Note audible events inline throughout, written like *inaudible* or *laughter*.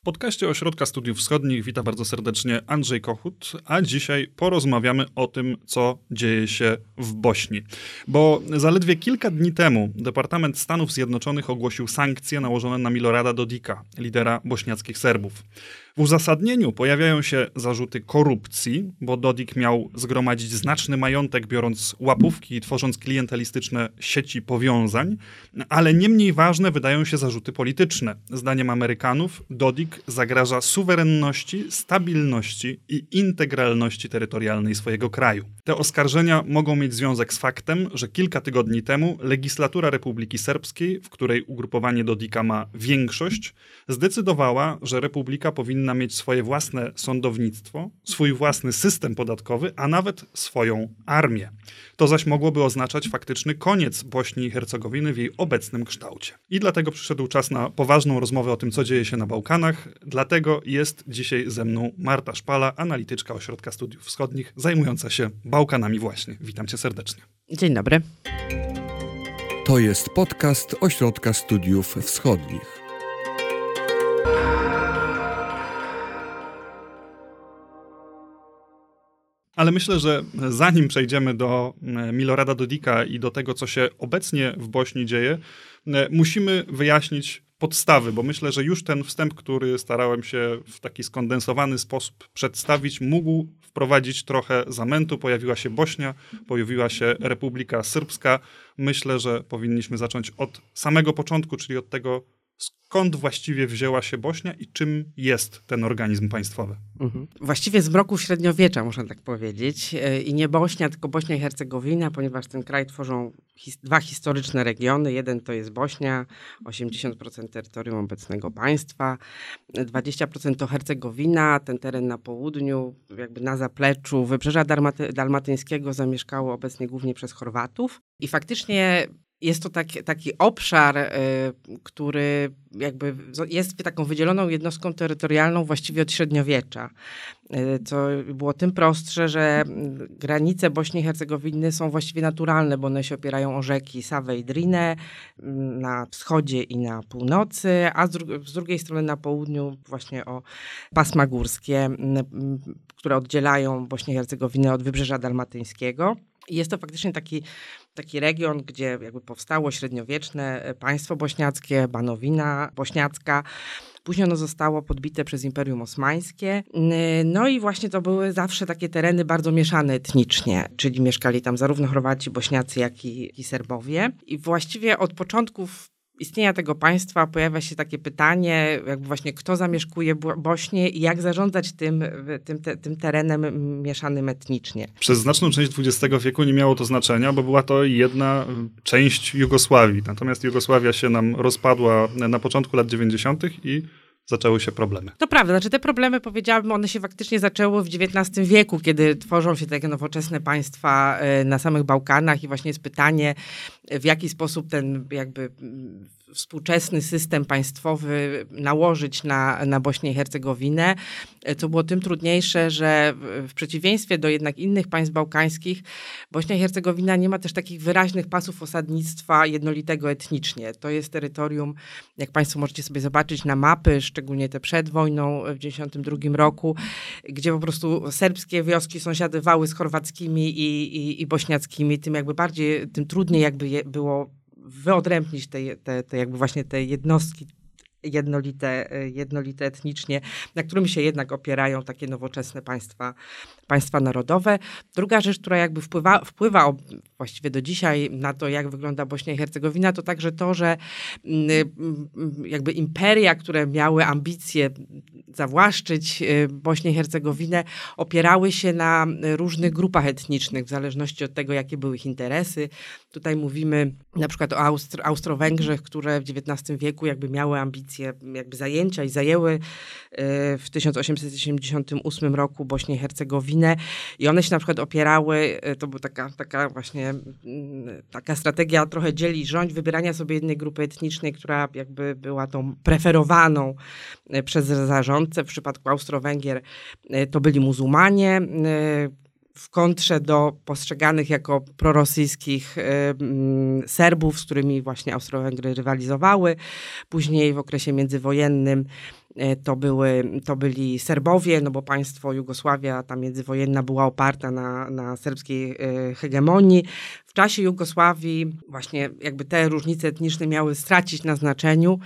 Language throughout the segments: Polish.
W podcaście Ośrodka Studiów Wschodnich witam bardzo serdecznie Andrzej Kochut, a dzisiaj porozmawiamy o tym, co dzieje się w Bośni. Bo zaledwie kilka dni temu Departament Stanów Zjednoczonych ogłosił sankcje nałożone na Milorada Dodika, lidera bośniackich Serbów. W uzasadnieniu pojawiają się zarzuty korupcji, bo Dodik miał zgromadzić znaczny majątek, biorąc łapówki i tworząc klientelistyczne sieci powiązań, ale nie mniej ważne wydają się zarzuty polityczne. Zdaniem Amerykanów Dodik zagraża suwerenności, stabilności i integralności terytorialnej swojego kraju. Te oskarżenia mogą mieć związek z faktem, że kilka tygodni temu legislatura Republiki Serbskiej, w której ugrupowanie Dodika ma większość, zdecydowała, że republika powinna powinna mieć swoje własne sądownictwo, swój własny system podatkowy, a nawet swoją armię. To zaś mogłoby oznaczać faktyczny koniec Bośni i Hercegowiny w jej obecnym kształcie. I dlatego przyszedł czas na poważną rozmowę o tym, co dzieje się na Bałkanach. Dlatego jest dzisiaj ze mną Marta Szpala, analityczka Ośrodka Studiów Wschodnich, zajmująca się Bałkanami właśnie. Witam cię serdecznie. Dzień dobry. To jest podcast Ośrodka Studiów Wschodnich. Ale myślę, że zanim przejdziemy do e, Milorada Dodika i do tego, co się obecnie w Bośni dzieje, e, musimy wyjaśnić podstawy, bo myślę, że już ten wstęp, który starałem się w taki skondensowany sposób przedstawić, mógł wprowadzić trochę zamętu. Pojawiła się Bośnia, pojawiła się Republika Syrbska. Myślę, że powinniśmy zacząć od samego początku, czyli od tego, skąd właściwie wzięła się Bośnia i czym jest ten organizm państwowy? Mhm. Właściwie z mroku średniowiecza, można tak powiedzieć. E, I nie Bośnia, tylko Bośnia i Hercegowina, ponieważ ten kraj tworzą his dwa historyczne regiony. Jeden to jest Bośnia, 80% terytorium obecnego państwa, 20% to Hercegowina, ten teren na południu, jakby na zapleczu Wybrzeża Dalmaty Dalmatyńskiego zamieszkało obecnie głównie przez Chorwatów. I faktycznie jest to taki, taki obszar, y, który jakby jest taką wydzieloną jednostką terytorialną właściwie od średniowiecza. Y, co było tym prostsze, że granice Bośni i Hercegowiny są właściwie naturalne, bo one się opierają o rzeki Sawę i Drinę na wschodzie i na północy, a z, dru z drugiej strony na południu właśnie o pasma górskie, które oddzielają Bośnię i Hercegowinę od Wybrzeża Dalmatyńskiego. Jest to faktycznie taki, taki region, gdzie jakby powstało średniowieczne e, państwo bośniackie, Banowina bośniacka. Później ono zostało podbite przez Imperium Osmańskie. No i właśnie to były zawsze takie tereny bardzo mieszane etnicznie, czyli mieszkali tam zarówno Chorwaci, Bośniacy, jak i, i Serbowie. I właściwie od początków istnienia tego państwa pojawia się takie pytanie, jakby właśnie kto zamieszkuje Bośnię i jak zarządzać tym, tym, te, tym terenem mieszanym etnicznie. Przez znaczną część XX wieku nie miało to znaczenia, bo była to jedna część Jugosławii. Natomiast Jugosławia się nam rozpadła na początku lat 90. i zaczęły się problemy. To prawda, znaczy te problemy, powiedziałabym, one się faktycznie zaczęły w XIX wieku, kiedy tworzą się takie nowoczesne państwa e, na samych Bałkanach i właśnie jest pytanie, w jaki sposób ten jakby współczesny system państwowy nałożyć na, na Bośnię i Hercegowinę, co było tym trudniejsze, że w przeciwieństwie do jednak innych państw bałkańskich, Bośnia i Hercegowina nie ma też takich wyraźnych pasów osadnictwa jednolitego etnicznie. To jest terytorium, jak Państwo możecie sobie zobaczyć na mapy, szczególnie te przed wojną w 1992 roku, gdzie po prostu serbskie wioski sąsiadywały z chorwackimi i, i, i bośniackimi, tym jakby bardziej, tym trudniej jakby było wyodrębnić te, te, te jakby właśnie te jednostki jednolite, jednolite etnicznie, na którym się jednak opierają takie nowoczesne państwa, państwa narodowe. Druga rzecz, która jakby wpływa, wpływa właściwie do dzisiaj na to, jak wygląda Bośnia i Hercegowina, to także to, że mm, mm, jakby imperia, które miały ambicje zawłaszczyć y, Bośnię i Hercegowinę, opierały się na różnych grupach etnicznych, w zależności od tego, jakie były ich interesy. Tutaj mówimy na przykład o Austro Austro-Węgrzech, które w XIX wieku jakby miały ambicje jakby zajęcia i zajęły y, w 1878 roku Bośnię i Hercegowinę i one się na przykład opierały, y, to była taka, taka właśnie mm, taka strategia trochę dzieli rządź, wybierania sobie jednej grupy etnicznej, która jakby była tą preferowaną przez zarządcę. W przypadku Austro-Węgier to byli muzułmanie, w kontrze do postrzeganych jako prorosyjskich y, Serbów, z którymi właśnie Austro-Węgry rywalizowały. Później w okresie międzywojennym to, były, to byli Serbowie, no bo państwo Jugosławia, ta międzywojenna była oparta na, na serbskiej hegemonii. W czasie Jugosławii właśnie jakby te różnice etniczne miały stracić na znaczeniu,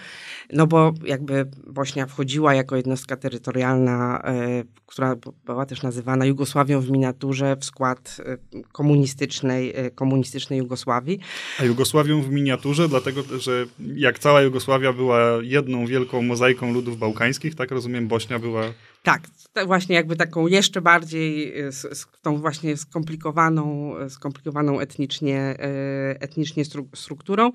no bo jakby Bośnia wchodziła jako jednostka terytorialna, e, która była też nazywana Jugosławią w miniaturze w skład e, komunistycznej, e, komunistycznej Jugosławii. A Jugosławią w miniaturze, dlatego że jak cała Jugosławia była jedną wielką mozaiką ludów bałkańskich, tak rozumiem, Bośnia była tak, właśnie jakby taką jeszcze bardziej, tą właśnie skomplikowaną, skomplikowaną etnicznie, e, etnicznie strukturą.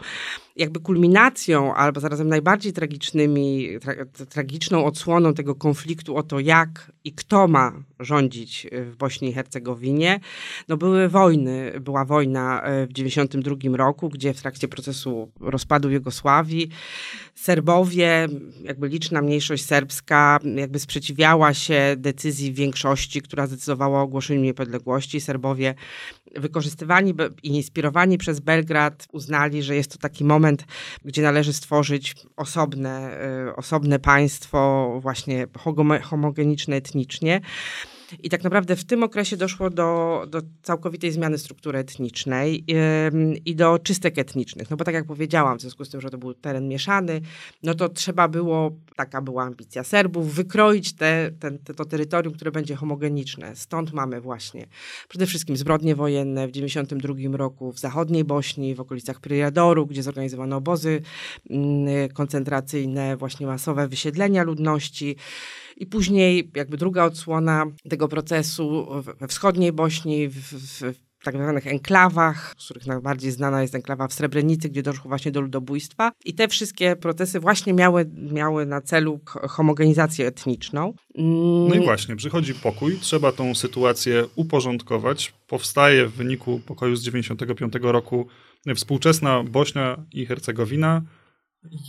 Jakby kulminacją, albo zarazem najbardziej tragicznymi, tra, tragiczną odsłoną tego konfliktu o to, jak i kto ma rządzić w Bośni i Hercegowinie, no były wojny. Była wojna e, w 1992 roku, gdzie w trakcie procesu rozpadu Jugosławii Serbowie, jakby liczna mniejszość serbska, jakby sprzeciwiała się decyzji większości, która zdecydowała o ogłoszeniu niepodległości. Serbowie wykorzystywani i inspirowani przez Belgrad uznali, że jest to taki moment, gdzie należy stworzyć osobne, y, osobne państwo, właśnie homogeniczne etnicznie. I tak naprawdę w tym okresie doszło do, do całkowitej zmiany struktury etnicznej yy, i do czystek etnicznych. No bo tak jak powiedziałam, w związku z tym, że to był teren mieszany, no to trzeba było, taka była ambicja Serbów, wykroić te, ten, te, to terytorium, które będzie homogeniczne. Stąd mamy właśnie przede wszystkim zbrodnie wojenne w 1992 roku w zachodniej Bośni, w okolicach Pryjadoru, gdzie zorganizowano obozy yy, koncentracyjne, właśnie masowe wysiedlenia ludności. I później jakby druga odsłona tego procesu we wschodniej Bośni, w, w, w tak zwanych enklawach, z których najbardziej znana jest enklawa w Srebrenicy, gdzie doszło właśnie do ludobójstwa. I te wszystkie procesy właśnie miały, miały na celu homogenizację etniczną. No i właśnie, przychodzi pokój, trzeba tą sytuację uporządkować. Powstaje w wyniku pokoju z 1995 roku współczesna Bośnia i Hercegowina,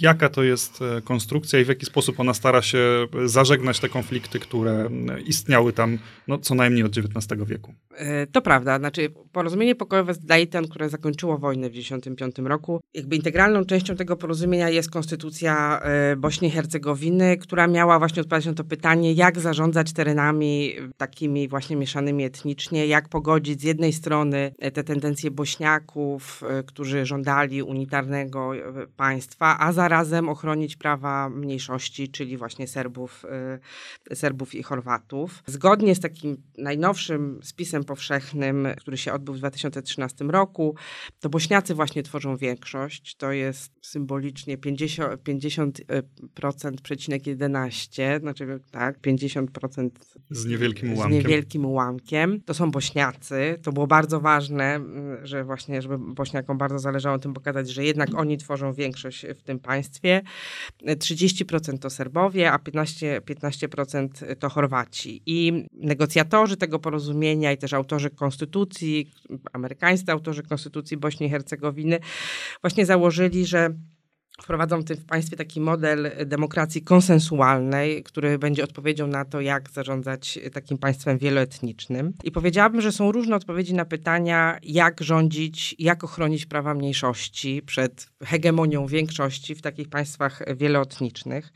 Jaka to jest e, konstrukcja i w jaki sposób ona stara się zażegnać te konflikty, które istniały tam no, co najmniej od XIX wieku? E, to prawda. Znaczy, porozumienie pokojowe z Dayton, które zakończyło wojnę w 1995 roku, jakby integralną częścią tego porozumienia jest konstytucja e, Bośni i Hercegowiny, która miała właśnie odpowiadać na to pytanie, jak zarządzać terenami takimi właśnie mieszanymi etnicznie, jak pogodzić z jednej strony te tendencje Bośniaków, którzy żądali unitarnego państwa, a zarazem ochronić prawa mniejszości, czyli właśnie Serbów, y, Serbów i Chorwatów. Zgodnie z takim najnowszym spisem powszechnym, który się odbył w 2013 roku, to Bośniacy właśnie tworzą większość. To jest symbolicznie 50%, 50% przecinek 11, znaczy tak, 50% z niewielkim ułamkiem. Z niewielkim ułamkiem. To są Bośniacy. To było bardzo ważne, że właśnie, żeby Bośniakom bardzo zależało tym pokazać, że jednak oni tworzą większość w tym państwie. 30% to Serbowie, a 15%, 15% to Chorwaci. I negocjatorzy tego porozumienia i też autorzy konstytucji, amerykańscy autorzy konstytucji Bośni i Hercegowiny właśnie założyli, że wprowadzą w państwie taki model demokracji konsensualnej, który będzie odpowiedzią na to, jak zarządzać takim państwem wieloetnicznym. I powiedziałabym, że są różne odpowiedzi na pytania, jak rządzić, jak ochronić prawa mniejszości przed hegemonią większości w takich państwach wieloetnicznych.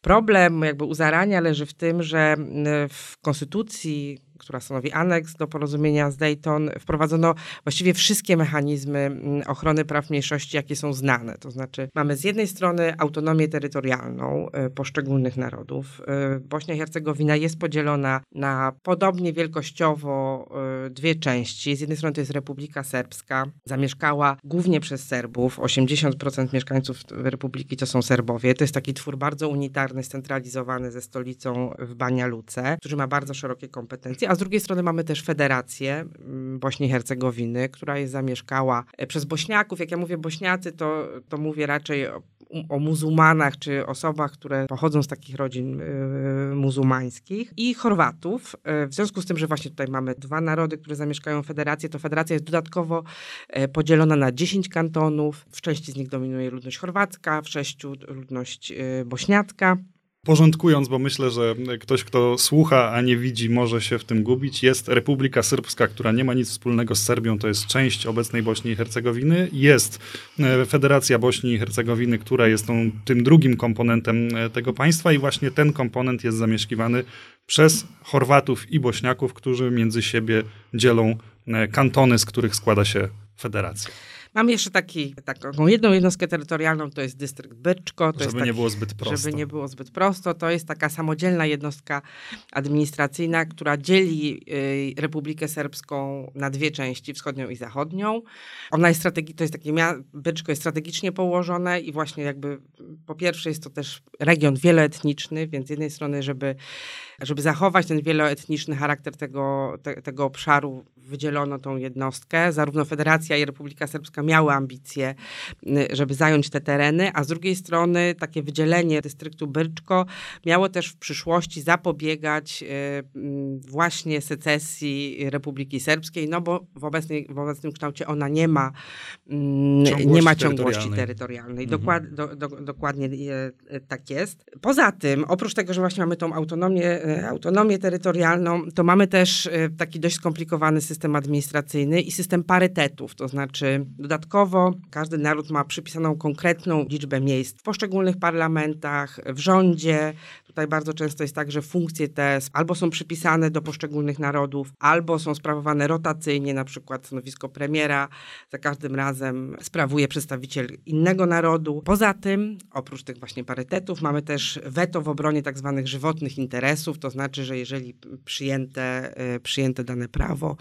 Problem jakby u zarania leży w tym, że w konstytucji która stanowi aneks do porozumienia z Dayton, wprowadzono właściwie wszystkie mechanizmy mm, ochrony praw mniejszości, jakie są znane. To znaczy, mamy z jednej strony autonomię terytorialną y, poszczególnych narodów. Y, Bośnia i Hercegowina jest podzielona na podobnie wielkościowo y, dwie części. Z jednej strony to jest Republika Serbska, zamieszkała głównie przez Serbów. 80% mieszkańców Republiki to są Serbowie. To jest taki twór bardzo unitarny, scentralizowany ze stolicą w Bania Luce, który ma bardzo szerokie kompetencje a z drugiej strony mamy też Federację mm, Bośni i Hercegowiny, która jest zamieszkała e, przez Bośniaków. Jak ja mówię Bośniacy, to, to mówię raczej o, o muzułmanach czy osobach, które pochodzą z takich rodzin y, muzułmańskich i Chorwatów. Y, w związku z tym, że właśnie tutaj mamy dwa narody, które zamieszkają Federację, to Federacja jest dodatkowo podzielona na 10 kantonów. W części z nich dominuje ludność chorwacka, w sześciu ludność bośniacka. Porządkując, bo myślę, że ktoś, kto słucha, a nie widzi, może się w tym gubić, jest Republika Syrbska, która nie ma nic wspólnego z Serbią, to jest część obecnej Bośni i Hercegowiny. Jest e, Federacja Bośni i Hercegowiny, która jest tą, tym drugim komponentem e, tego państwa i właśnie ten komponent jest zamieszkiwany przez Chorwatów i Bośniaków, którzy między siebie dzielą e, kantony, z których składa się federacja. Mamy jeszcze taki, taką jedną jednostkę terytorialną, to jest dystrykt Byczko. Żeby jest nie taki, było zbyt prosto. Żeby nie było zbyt prosto. To jest taka samodzielna jednostka administracyjna, która dzieli y, Republikę Serbską na dwie części, wschodnią i zachodnią. Ona jest strategiczna, to jest takie, Byczko jest strategicznie położone i właśnie jakby po pierwsze jest to też region wieloetniczny, więc z jednej strony, żeby, żeby zachować ten wieloetniczny charakter tego, te, tego obszaru, wydzielono tą jednostkę. Zarówno Federacja i Republika Serbska miały ambicje, żeby zająć te tereny, a z drugiej strony takie wydzielenie dystryktu Byrczko miało też w przyszłości zapobiegać właśnie secesji Republiki Serbskiej, no bo w, obecnej, w obecnym kształcie ona nie ma ciągłości nie ma ciągłości terytorialnej. Mhm. Dokład, do, do, dokładnie tak jest. Poza tym, oprócz tego, że właśnie mamy tą autonomię, autonomię terytorialną, to mamy też taki dość skomplikowany system administracyjny i system parytetów, to znaczy dodatkowo każdy naród ma przypisaną konkretną liczbę miejsc w poszczególnych parlamentach, w rządzie. Tutaj bardzo często jest tak, że funkcje te albo są przypisane do poszczególnych narodów, albo są sprawowane rotacyjnie, na przykład stanowisko premiera za każdym razem sprawuje przedstawiciel innego narodu. Poza tym, oprócz tych właśnie parytetów, mamy też weto w obronie tak zwanych żywotnych interesów, to znaczy, że jeżeli przyjęte, e, przyjęte dane prawo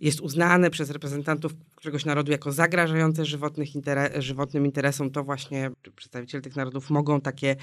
jest uznane przez reprezentantów któregoś narodu jako zagrażające żywotnych inter żywotnym interesom, to właśnie przedstawiciele tych narodów mogą takie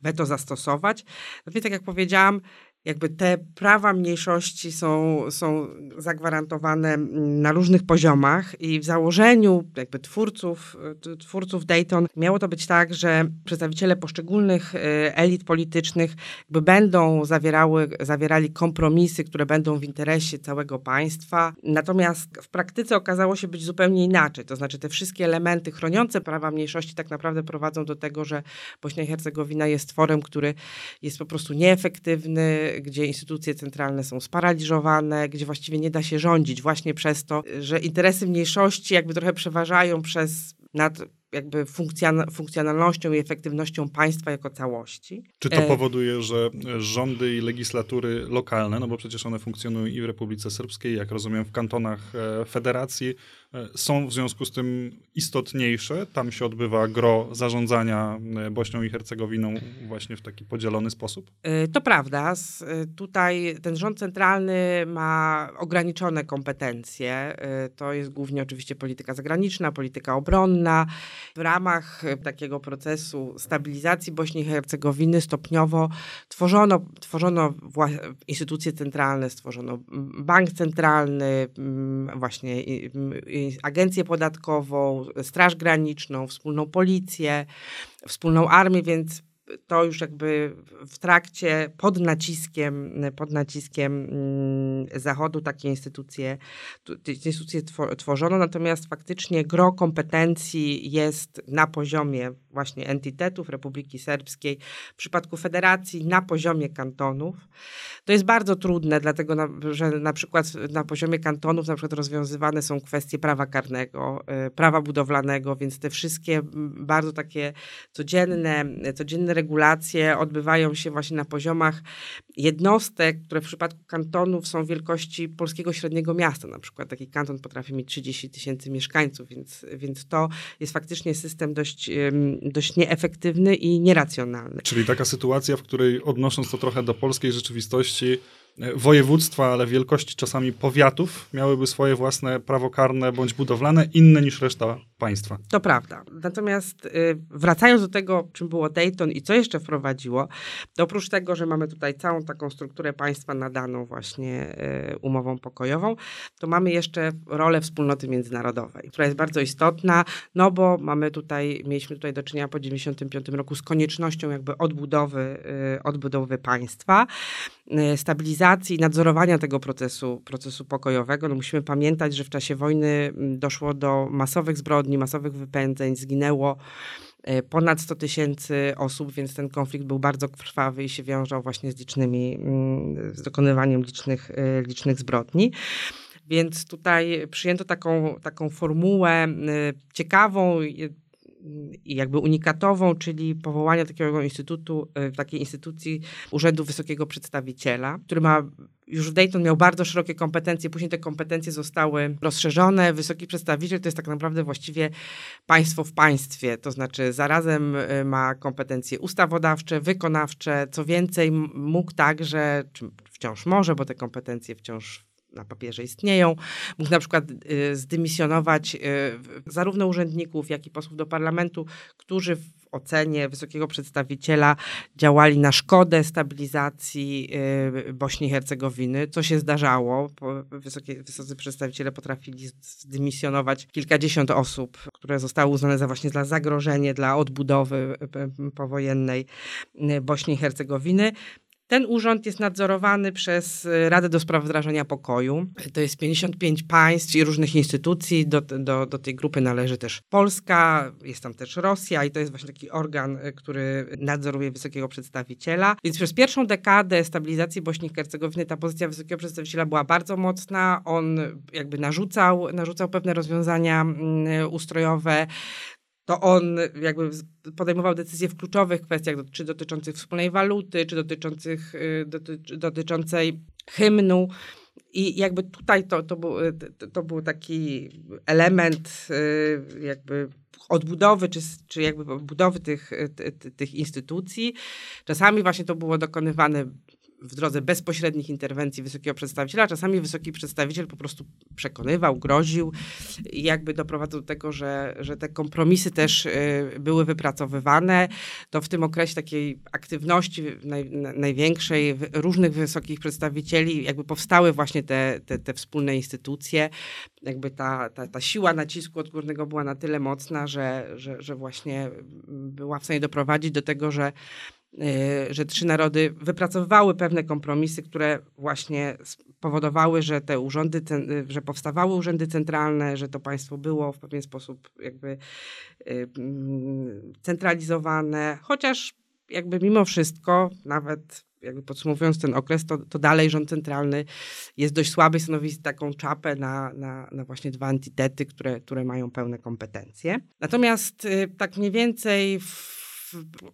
weto zastosować. No tak jak powiedziałam, jakby te prawa mniejszości są, są zagwarantowane na różnych poziomach i w założeniu jakby twórców, twórców Dayton miało to być tak, że przedstawiciele poszczególnych e, elit politycznych jakby będą zawierały, zawierali kompromisy, które będą w interesie całego państwa. Natomiast w praktyce okazało się być zupełnie inaczej. To znaczy te wszystkie elementy chroniące prawa mniejszości tak naprawdę prowadzą do tego, że Bośnia i Hercegowina jest tworem, który jest po prostu nieefektywny, gdzie instytucje centralne są sparaliżowane, gdzie właściwie nie da się rządzić właśnie przez to, że interesy mniejszości jakby trochę przeważają przez nad jakby funkcjonalnością i efektywnością państwa jako całości. Czy to e, powoduje, że rządy i legislatury lokalne, no bo przecież one funkcjonują i w Republice Serbskiej, jak rozumiem w kantonach e, federacji, E, są w związku z tym istotniejsze. Tam się odbywa gro zarządzania Bośnią i Hercegowiną właśnie w taki podzielony sposób? To prawda. Tutaj ten rząd centralny ma ograniczone kompetencje. To jest głównie oczywiście polityka zagraniczna, polityka obronna. W ramach takiego procesu stabilizacji Bośni i Hercegowiny stopniowo tworzono, tworzono instytucje centralne, stworzono bank centralny, właśnie agencję podatkową, Straż Graniczną, wspólną policję, wspólną armię, więc to już jakby w trakcie, pod naciskiem, pod naciskiem mm, Zachodu takie instytucje, instytucje tworzono, natomiast faktycznie gro kompetencji jest na poziomie właśnie entitetów Republiki Serbskiej, w przypadku federacji na poziomie kantonów. To jest bardzo trudne, dlatego że na przykład na poziomie kantonów na przykład rozwiązywane są kwestie prawa karnego, y, prawa budowlanego, więc te wszystkie bardzo takie codzienne, codzienne regulacje odbywają się właśnie na poziomach jednostek, które w przypadku kantonów są wielkości polskiego średniego miasta. Na przykład taki kanton potrafi mieć 30 tysięcy mieszkańców, więc, więc to jest faktycznie system dość, dość nieefektywny i nieracjonalny. Czyli taka sytuacja, w której odnosząc to trochę do polskiej rzeczywistości, województwa, ale wielkości czasami powiatów miałyby swoje własne prawo karne bądź budowlane, inne niż reszta państwa. To prawda. Natomiast y, wracając do tego, czym było Dayton i co jeszcze wprowadziło, to oprócz tego, że mamy tutaj całą taką strukturę państwa nadaną właśnie y, umową pokojową, to mamy jeszcze rolę wspólnoty międzynarodowej, która jest bardzo istotna, no bo mamy tutaj, mieliśmy tutaj do czynienia po 95 roku z koniecznością jakby odbudowy, y, odbudowy państwa, stabilizacji i nadzorowania tego procesu, procesu pokojowego. No musimy pamiętać, że w czasie wojny doszło do masowych zbrodni, masowych wypędzeń, zginęło e, ponad 100 tysięcy osób, więc ten konflikt był bardzo krwawy i się wiążał właśnie z licznymi, mm, z dokonywaniem licznych, e, licznych zbrodni. Więc tutaj przyjęto taką, taką formułę ciekawą, i jakby unikatową, czyli powołania takiego instytutu, e, takiej instytucji Urzędu Wysokiego Przedstawiciela, który ma już Dayton miał bardzo szerokie kompetencje, później te kompetencje zostały rozszerzone. Wysoki przedstawiciel to jest tak naprawdę właściwie państwo w państwie, to znaczy zarazem e, ma kompetencje ustawodawcze, wykonawcze, co więcej mógł także, czy wciąż może, bo te kompetencje wciąż na papierze istnieją. Mógł na przykład y, zdymisjonować y, zarówno urzędników, jak i posłów do parlamentu, którzy w ocenie wysokiego przedstawiciela działali na szkodę stabilizacji y, Bośni i Hercegowiny, co się zdarzało. Wysokie, wysocy przedstawiciele potrafili zdymisjonować kilkadziesiąt osób, które zostały uznane za właśnie za zagrożenie dla odbudowy powojennej Bośni i Hercegowiny. Ten urząd jest nadzorowany przez y, Radę do Spraw Wdrażania Pokoju. To jest 55 państw i różnych instytucji. Do, do, do tej grupy należy też Polska, jest tam też Rosja i to jest właśnie taki organ, y, który nadzoruje wysokiego przedstawiciela. Więc przez pierwszą dekadę stabilizacji Bośni i Hercegowiny ta pozycja wysokiego przedstawiciela była bardzo mocna. On jakby narzucał, narzucał pewne rozwiązania mm, ustrojowe to on jakby podejmował decyzje w kluczowych kwestiach, czy dotyczących wspólnej waluty, czy dotyczących, y, doty, dotyczącej hymnu. I jakby tutaj to, to, był, to, to był taki element y, jakby odbudowy, czy, czy jakby budowy tych, tych instytucji. Czasami właśnie to było dokonywane w drodze bezpośrednich interwencji wysokiego przedstawiciela. Czasami wysoki przedstawiciel po prostu przekonywał, groził i jakby doprowadzał do tego, że, że te kompromisy też y, były wypracowywane. To w tym okresie takiej aktywności naj, największej różnych wysokich przedstawicieli jakby powstały właśnie te, te, te wspólne instytucje. Jakby ta, ta, ta siła nacisku odgórnego była na tyle mocna, że, że, że właśnie była w stanie doprowadzić do tego, że że trzy narody wypracowywały pewne kompromisy, które właśnie powodowały, że te urzędy, y, że powstawały urzędy centralne, że to państwo było w pewien sposób jakby y, mm, centralizowane, chociaż jakby mimo wszystko, nawet jakby podsumowując ten okres, to, to dalej rząd centralny jest dość słaby, stanowi taką czapę na, na, na właśnie dwa entitety, które, które mają pełne kompetencje. Natomiast tak mniej więcej w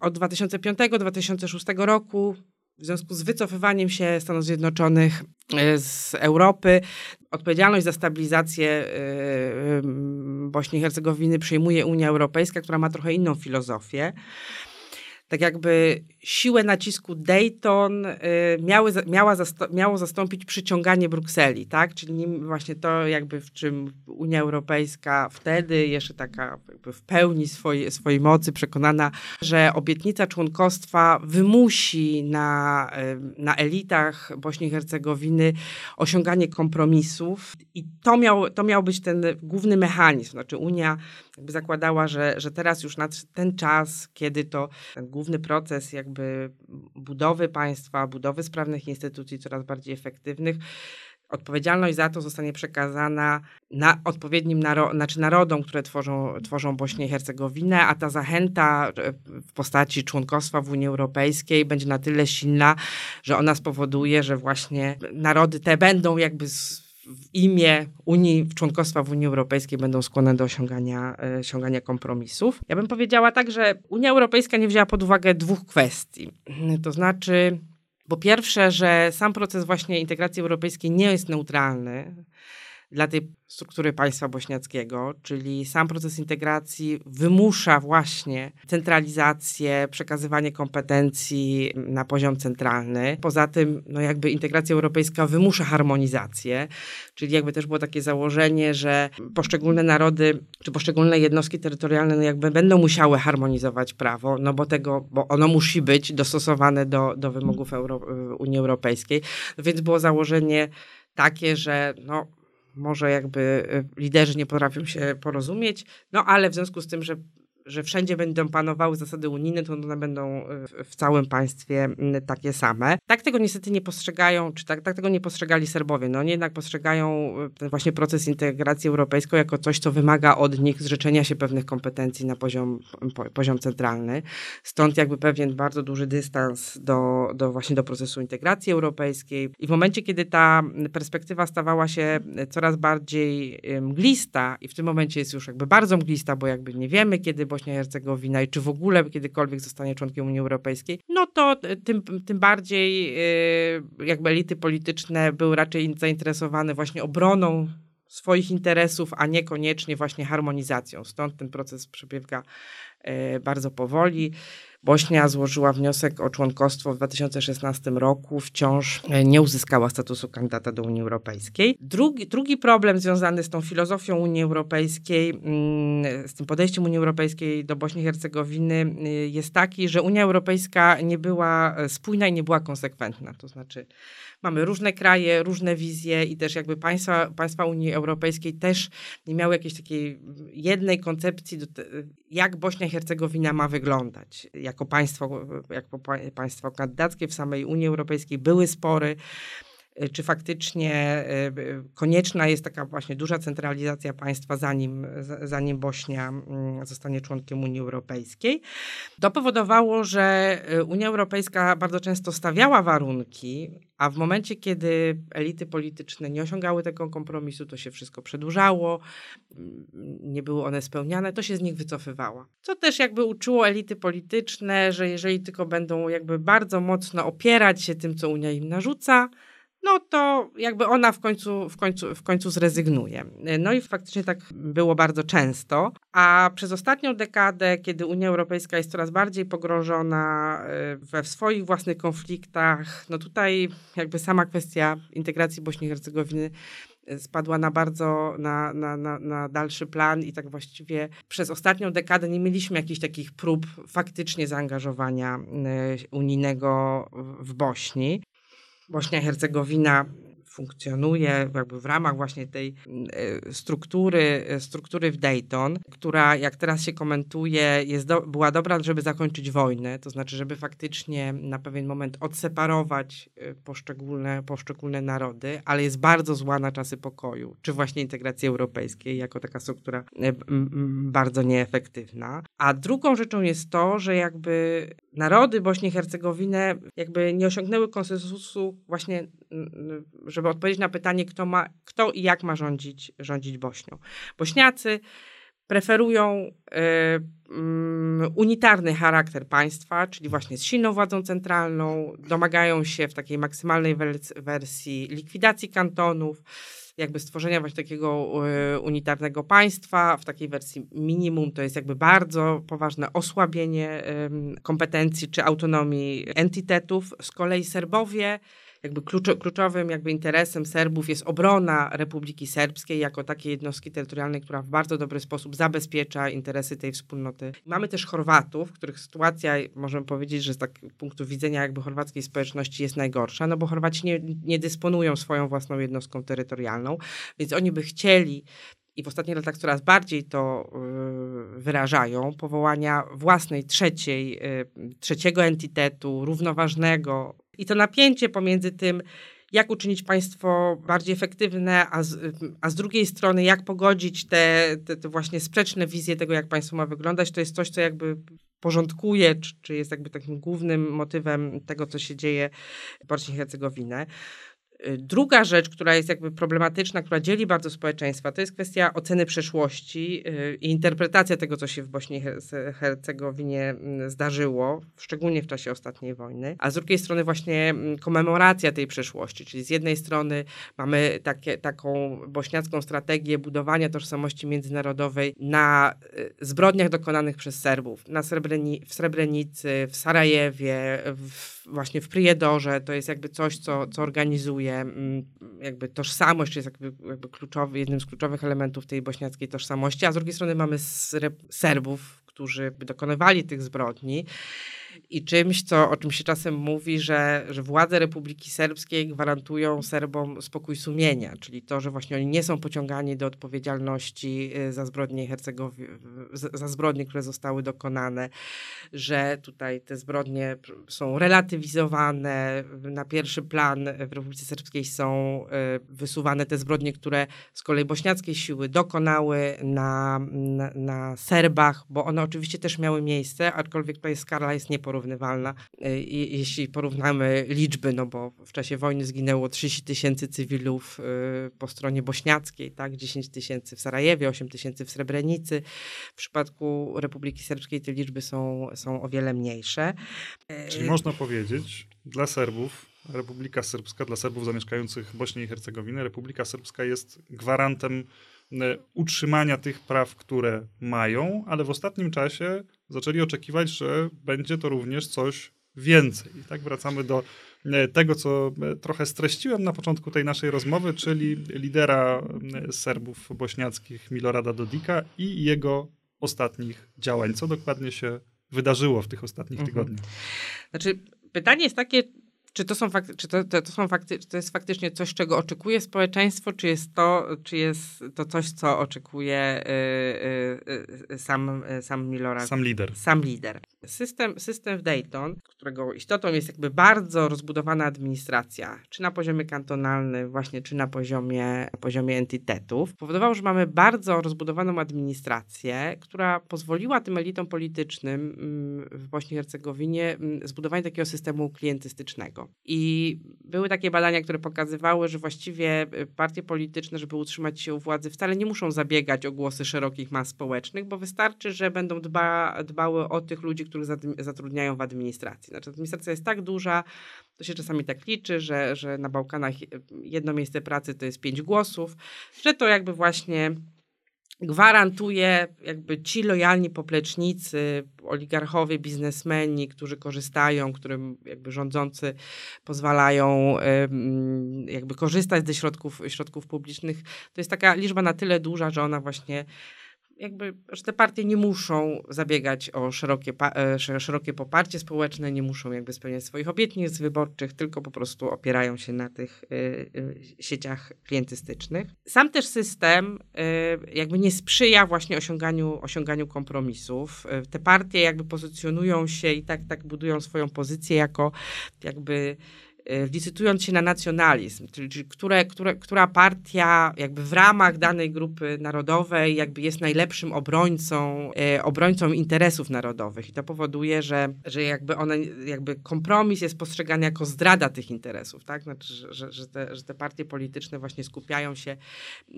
od 2005-2006 roku w związku z wycofywaniem się Stanów Zjednoczonych e, z Europy, odpowiedzialność za stabilizację e, Bośni i Hercegowiny przyjmuje Unia Europejska, która ma trochę inną filozofię tak jakby siłę nacisku Dayton y, miały, miała miało zastąpić przyciąganie Brukseli, tak? Czyli właśnie to jakby w czym Unia Europejska wtedy jeszcze taka w pełni swojej, swojej mocy przekonana, że obietnica członkostwa wymusi na, y, na elitach Bośni i Hercegowiny osiąganie kompromisów i to miał, to miał być ten główny mechanizm. Znaczy Unia jakby zakładała, że, że teraz już nadszedł ten czas, kiedy to główny proces jakby budowy państwa, budowy sprawnych instytucji coraz bardziej efektywnych, odpowiedzialność za to zostanie przekazana na odpowiednim naro znaczy narodom, które tworzą, tworzą Bośnię i Hercegowinę, a ta zachęta w postaci członkostwa w Unii Europejskiej będzie na tyle silna, że ona spowoduje, że właśnie narody te będą jakby z, w imię Unii, członkostwa w Unii Europejskiej będą skłonne do osiągania, e, osiągania kompromisów. Ja bym powiedziała tak, że Unia Europejska nie wzięła pod uwagę dwóch kwestii. To znaczy, po pierwsze, że sam proces właśnie integracji europejskiej nie jest neutralny dla tej struktury państwa bośniackiego, czyli sam proces integracji wymusza właśnie centralizację, przekazywanie kompetencji na poziom centralny. Poza tym, no jakby integracja europejska wymusza harmonizację, czyli jakby też było takie założenie, że poszczególne narody czy poszczególne jednostki terytorialne no jakby będą musiały harmonizować prawo, no bo tego, bo ono musi być dostosowane do, do wymogów Euro Unii Europejskiej. No więc było założenie takie, że no, może jakby y, liderzy nie potrafią się porozumieć, no ale w związku z tym, że że wszędzie będą panowały zasady unijne, to one będą w, w całym państwie takie same. Tak tego niestety nie postrzegają, czy tak, tak tego nie postrzegali Serbowie. No oni jednak postrzegają ten właśnie proces integracji europejskiej jako coś, co wymaga od nich zrzeczenia się pewnych kompetencji na poziom, poziom centralny. Stąd jakby pewien bardzo duży dystans do, do właśnie do procesu integracji europejskiej. I w momencie, kiedy ta perspektywa stawała się coraz bardziej mglista i w tym momencie jest już jakby bardzo mglista, bo jakby nie wiemy, kiedy Bośnia i Hercegowina i czy w ogóle kiedykolwiek zostanie członkiem Unii Europejskiej, no to tym, tym bardziej y, jakby elity polityczne były raczej zainteresowane właśnie obroną swoich interesów, a niekoniecznie właśnie harmonizacją. Stąd ten proces przebiega y, bardzo powoli. Bośnia złożyła wniosek o członkostwo w 2016 roku, wciąż e, nie uzyskała statusu kandydata do Unii Europejskiej. Drugi, drugi problem związany z tą filozofią Unii Europejskiej, mm, z tym podejściem Unii Europejskiej do Bośni i Hercegowiny y, jest taki, że Unia Europejska nie była e, spójna i nie była konsekwentna. To znaczy, mamy różne kraje, różne wizje i też jakby państwa, państwa Unii Europejskiej też nie miały jakiejś takiej jednej koncepcji, jak Bośnia i Hercegowina ma wyglądać jako państwo, jako państwo kandydackie w samej Unii Europejskiej. Były spory czy faktycznie y, y, konieczna jest taka właśnie duża centralizacja państwa, zanim, zanim Bośnia mm, zostanie członkiem Unii Europejskiej. To powodowało, że Unia Europejska bardzo często stawiała warunki, a w momencie, kiedy elity polityczne nie osiągały tego kompromisu, to się wszystko przedłużało, mm, nie były one spełniane, to się z nich wycofywała. Co też jakby uczyło elity polityczne, że jeżeli tylko będą jakby bardzo mocno opierać się tym, co Unia im narzuca, no to jakby ona w końcu, w, końcu, w końcu zrezygnuje. No i faktycznie tak było bardzo często, a przez ostatnią dekadę, kiedy Unia Europejska jest coraz bardziej pogrążona e, we swoich własnych konfliktach, no tutaj jakby sama kwestia integracji Bośni i Hercegowiny e, spadła na bardzo, na, na, na, na, dalszy plan i tak właściwie przez ostatnią dekadę nie mieliśmy jakichś takich prób faktycznie zaangażowania e, unijnego w Bośni. Bośnia i Hercegowina funkcjonuje jakby w ramach właśnie tej e, struktury, e, struktury w Dayton, która jak teraz się komentuje, jest do, była dobra, żeby zakończyć wojnę, to znaczy, żeby faktycznie na pewien moment odseparować e, poszczególne, poszczególne narody, ale jest bardzo zła na czasy pokoju, czy właśnie integracji europejskiej, jako taka struktura bardzo nieefektywna. A drugą rzeczą jest to, że jakby narody Bośni i Hercegowiny jakby nie osiągnęły konsensusu właśnie, żeby odpowiedzieć na pytanie, kto, ma, kto i jak ma rządzić, rządzić Bośnią. Bośniacy preferują y, y, unitarny charakter państwa, czyli właśnie z silną władzą centralną, domagają się w takiej maksymalnej wersji likwidacji kantonów, jakby stworzenia właśnie takiego y, unitarnego państwa w takiej wersji minimum to jest jakby bardzo poważne osłabienie kompetencji czy autonomii entitetów. Z kolei Serbowie jakby kluczowym jakby interesem Serbów jest obrona Republiki Serbskiej jako takiej jednostki terytorialnej, która w bardzo dobry sposób zabezpiecza interesy tej wspólnoty. Mamy też Chorwatów, których sytuacja, możemy powiedzieć, że z tak punktu widzenia jakby chorwackiej społeczności jest najgorsza, no bo Chorwaci nie, nie dysponują swoją własną jednostką terytorialną, więc oni by chcieli i w ostatnich latach coraz bardziej to y, wyrażają, powołania własnej trzeciej, y, trzeciego entitetu, równoważnego, i to napięcie pomiędzy tym, jak uczynić państwo bardziej efektywne, a z, a z drugiej strony, jak pogodzić te, te, te, właśnie sprzeczne wizje tego, jak państwo ma wyglądać, to jest coś, co jakby porządkuje, czy, czy jest jakby takim głównym motywem tego, co się dzieje w Bośni i Hercegowinie. Y, druga rzecz, która jest jakby problematyczna, która dzieli bardzo społeczeństwa, to jest kwestia oceny przeszłości y, i interpretacja tego, co się w Bośni i Hercegowinie mm, zdarzyło, szczególnie w czasie ostatniej wojny, a z drugiej strony właśnie mm, komemoracja tej przeszłości, czyli z jednej strony mamy takie, taką bośniacką strategię budowania tożsamości międzynarodowej na y, zbrodniach dokonanych przez Serbów, na Srebreni w Srebrenicy, w Sarajewie, w, właśnie w Prijedorze, to jest jakby coś, co, co organizuje Mm, jakby tożsamość, jest jakby, jakby kluczowy, jednym z kluczowych elementów tej bośniackiej tożsamości, a z drugiej strony mamy Serbów, którzy dokonywali tych zbrodni. I czymś, co, o czym się czasem mówi, że, że władze Republiki Serbskiej gwarantują Serbom spokój sumienia, czyli to, że właśnie oni nie są pociągani do odpowiedzialności y, za zbrodnie Hercegowi, za zbrodnie, które zostały dokonane, że tutaj te zbrodnie są relatywizowane, na pierwszy plan w Republice Serbskiej są y, wysuwane te zbrodnie, które z kolei bośniackie siły dokonały na, na, na Serbach, bo one oczywiście też miały miejsce, aczkolwiek tutaj skala jest nieporównywalna, y, jeśli porównamy liczby, no bo w czasie wojny zginęło 30 tysięcy cywilów y, po stronie bośniackiej, tak, 10 tysięcy w Sarajewie, 8 tysięcy w Srebrenicy. W przypadku Republiki Serbskiej te liczby są, są o wiele mniejsze. Czyli można powiedzieć, dla Serbów Republika Serbska, dla Serbów zamieszkających Bośnię i Hercegowinę, Republika Serbska jest gwarantem E, utrzymania tych praw, które mają, ale w ostatnim czasie zaczęli oczekiwać, że będzie to również coś więcej. I tak wracamy do e, tego, co e, trochę streściłem na początku tej naszej rozmowy, czyli lidera Serbów bośniackich Milorada Dodika i jego ostatnich działań. Co dokładnie się wydarzyło w tych ostatnich mhm. tygodniach? Znaczy, pytanie jest takie, czy to, są fakty, czy to, to, to, są fakty, czy to jest faktycznie coś, czego oczekuje społeczeństwo, czy jest to, czy jest to coś, co oczekuje y, y, y, sam, sam Milorad? Sam lider. Sam lider. System, system w Dayton, którego istotą jest jakby bardzo rozbudowana administracja, czy na poziomie kantonalnym, właśnie, czy na poziomie, poziomie entitetów, powodował, że mamy bardzo rozbudowaną administrację, która pozwoliła tym elitom politycznym mm, w Bośni i Hercegowinie mm, zbudowanie takiego systemu klientystycznego. I były takie badania, które pokazywały, że właściwie y, partie polityczne, żeby utrzymać się u władzy, wcale nie muszą zabiegać o głosy szerokich mas społecznych, bo wystarczy, że będą dba, dbały o tych ludzi, których zatrudniają w administracji. Znaczy, administracja jest tak duża, to się czasami tak liczy, że, że na Bałkanach jedno miejsce pracy to jest pięć głosów, że to jakby właśnie gwarantuje jakby ci lojalni poplecznicy, oligarchowie, biznesmeni, którzy korzystają, którym jakby rządzący pozwalają jakby korzystać ze środków, środków publicznych. To jest taka liczba na tyle duża, że ona właśnie jakby, że te partie nie muszą zabiegać o szerokie, e, szerokie poparcie społeczne, nie muszą jakby spełniać swoich obietnic wyborczych, tylko po prostu opierają się na tych y, y, sieciach klientystycznych. Sam też system jakby nie sprzyja właśnie osiąganiu, osiąganiu kompromisów. Te partie jakby pozycjonują się i tak, tak budują swoją pozycję jako jakby licytując się na nacjonalizm, czyli które, które, która partia jakby w ramach danej grupy narodowej jakby jest najlepszym obrońcą, e, obrońcą interesów narodowych i to powoduje, że, że jakby one, jakby kompromis jest postrzegany jako zdrada tych interesów, tak? Znaczy, że, że, te, że te partie polityczne właśnie skupiają się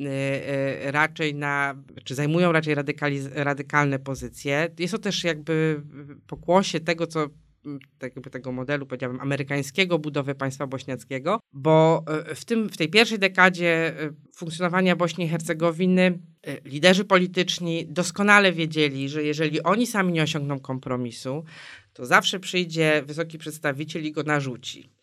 e, raczej na, czy zajmują raczej radykalne pozycje. Jest to też jakby pokłosie tego, co jakby tego modelu, powiedziałbym, amerykańskiego budowy państwa bośniackiego, bo e, w, tym, w tej pierwszej dekadzie e, funkcjonowania Bośni i Hercegowiny e, liderzy polityczni doskonale wiedzieli, że jeżeli oni sami nie osiągną kompromisu, to zawsze przyjdzie wysoki przedstawiciel i go narzuci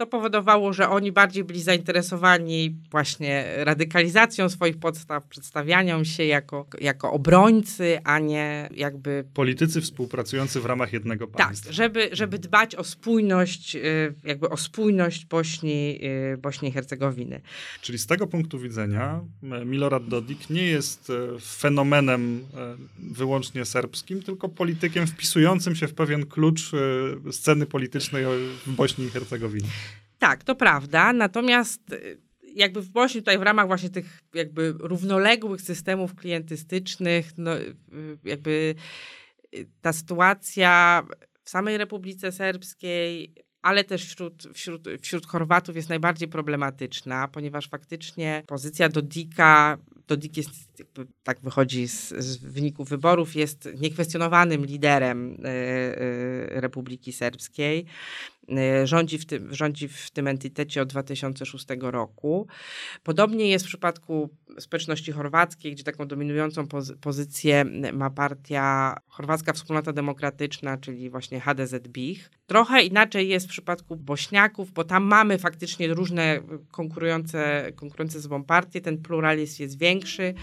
to powodowało, że oni bardziej byli zainteresowani właśnie radykalizacją swoich podstaw, przedstawianiem się jako, jako obrońcy, a nie jakby... Politycy współpracujący w ramach jednego tak, państwa. Tak, żeby, żeby dbać o spójność, y, jakby o spójność Bośni, y, Bośni i Hercegowiny. Czyli z tego punktu widzenia Milorad Dodik nie jest e, fenomenem e, wyłącznie serbskim, tylko politykiem wpisującym się w pewien klucz e, sceny politycznej w Bośni i Hercegowinie. Tak, to prawda. Natomiast y, jakby w Bośni tutaj w ramach właśnie tych jakby równoległych systemów klientystycznych, no, y, jakby y, ta sytuacja w samej Republice Serbskiej, ale też wśród, wśród, wśród Chorwatów jest najbardziej problematyczna, ponieważ faktycznie pozycja Dodika Dodik jest, tak wychodzi z, z, wyników wyborów, jest niekwestionowanym liderem y, y, Republiki Serbskiej. Y, rządzi w, tym, rządzi w tym entitecie od 2006 roku. Podobnie jest w przypadku społeczności chorwackiej, gdzie taką dominującą pozy pozycję ma partia Chorwacka Wspólnota Demokratyczna, czyli właśnie HDZ-BIH. Trochę inaczej jest w przypadku Bośniaków, bo tam mamy faktycznie różne konkurujące, konkurujące ze sobą partie, ten pluralizm jest większy,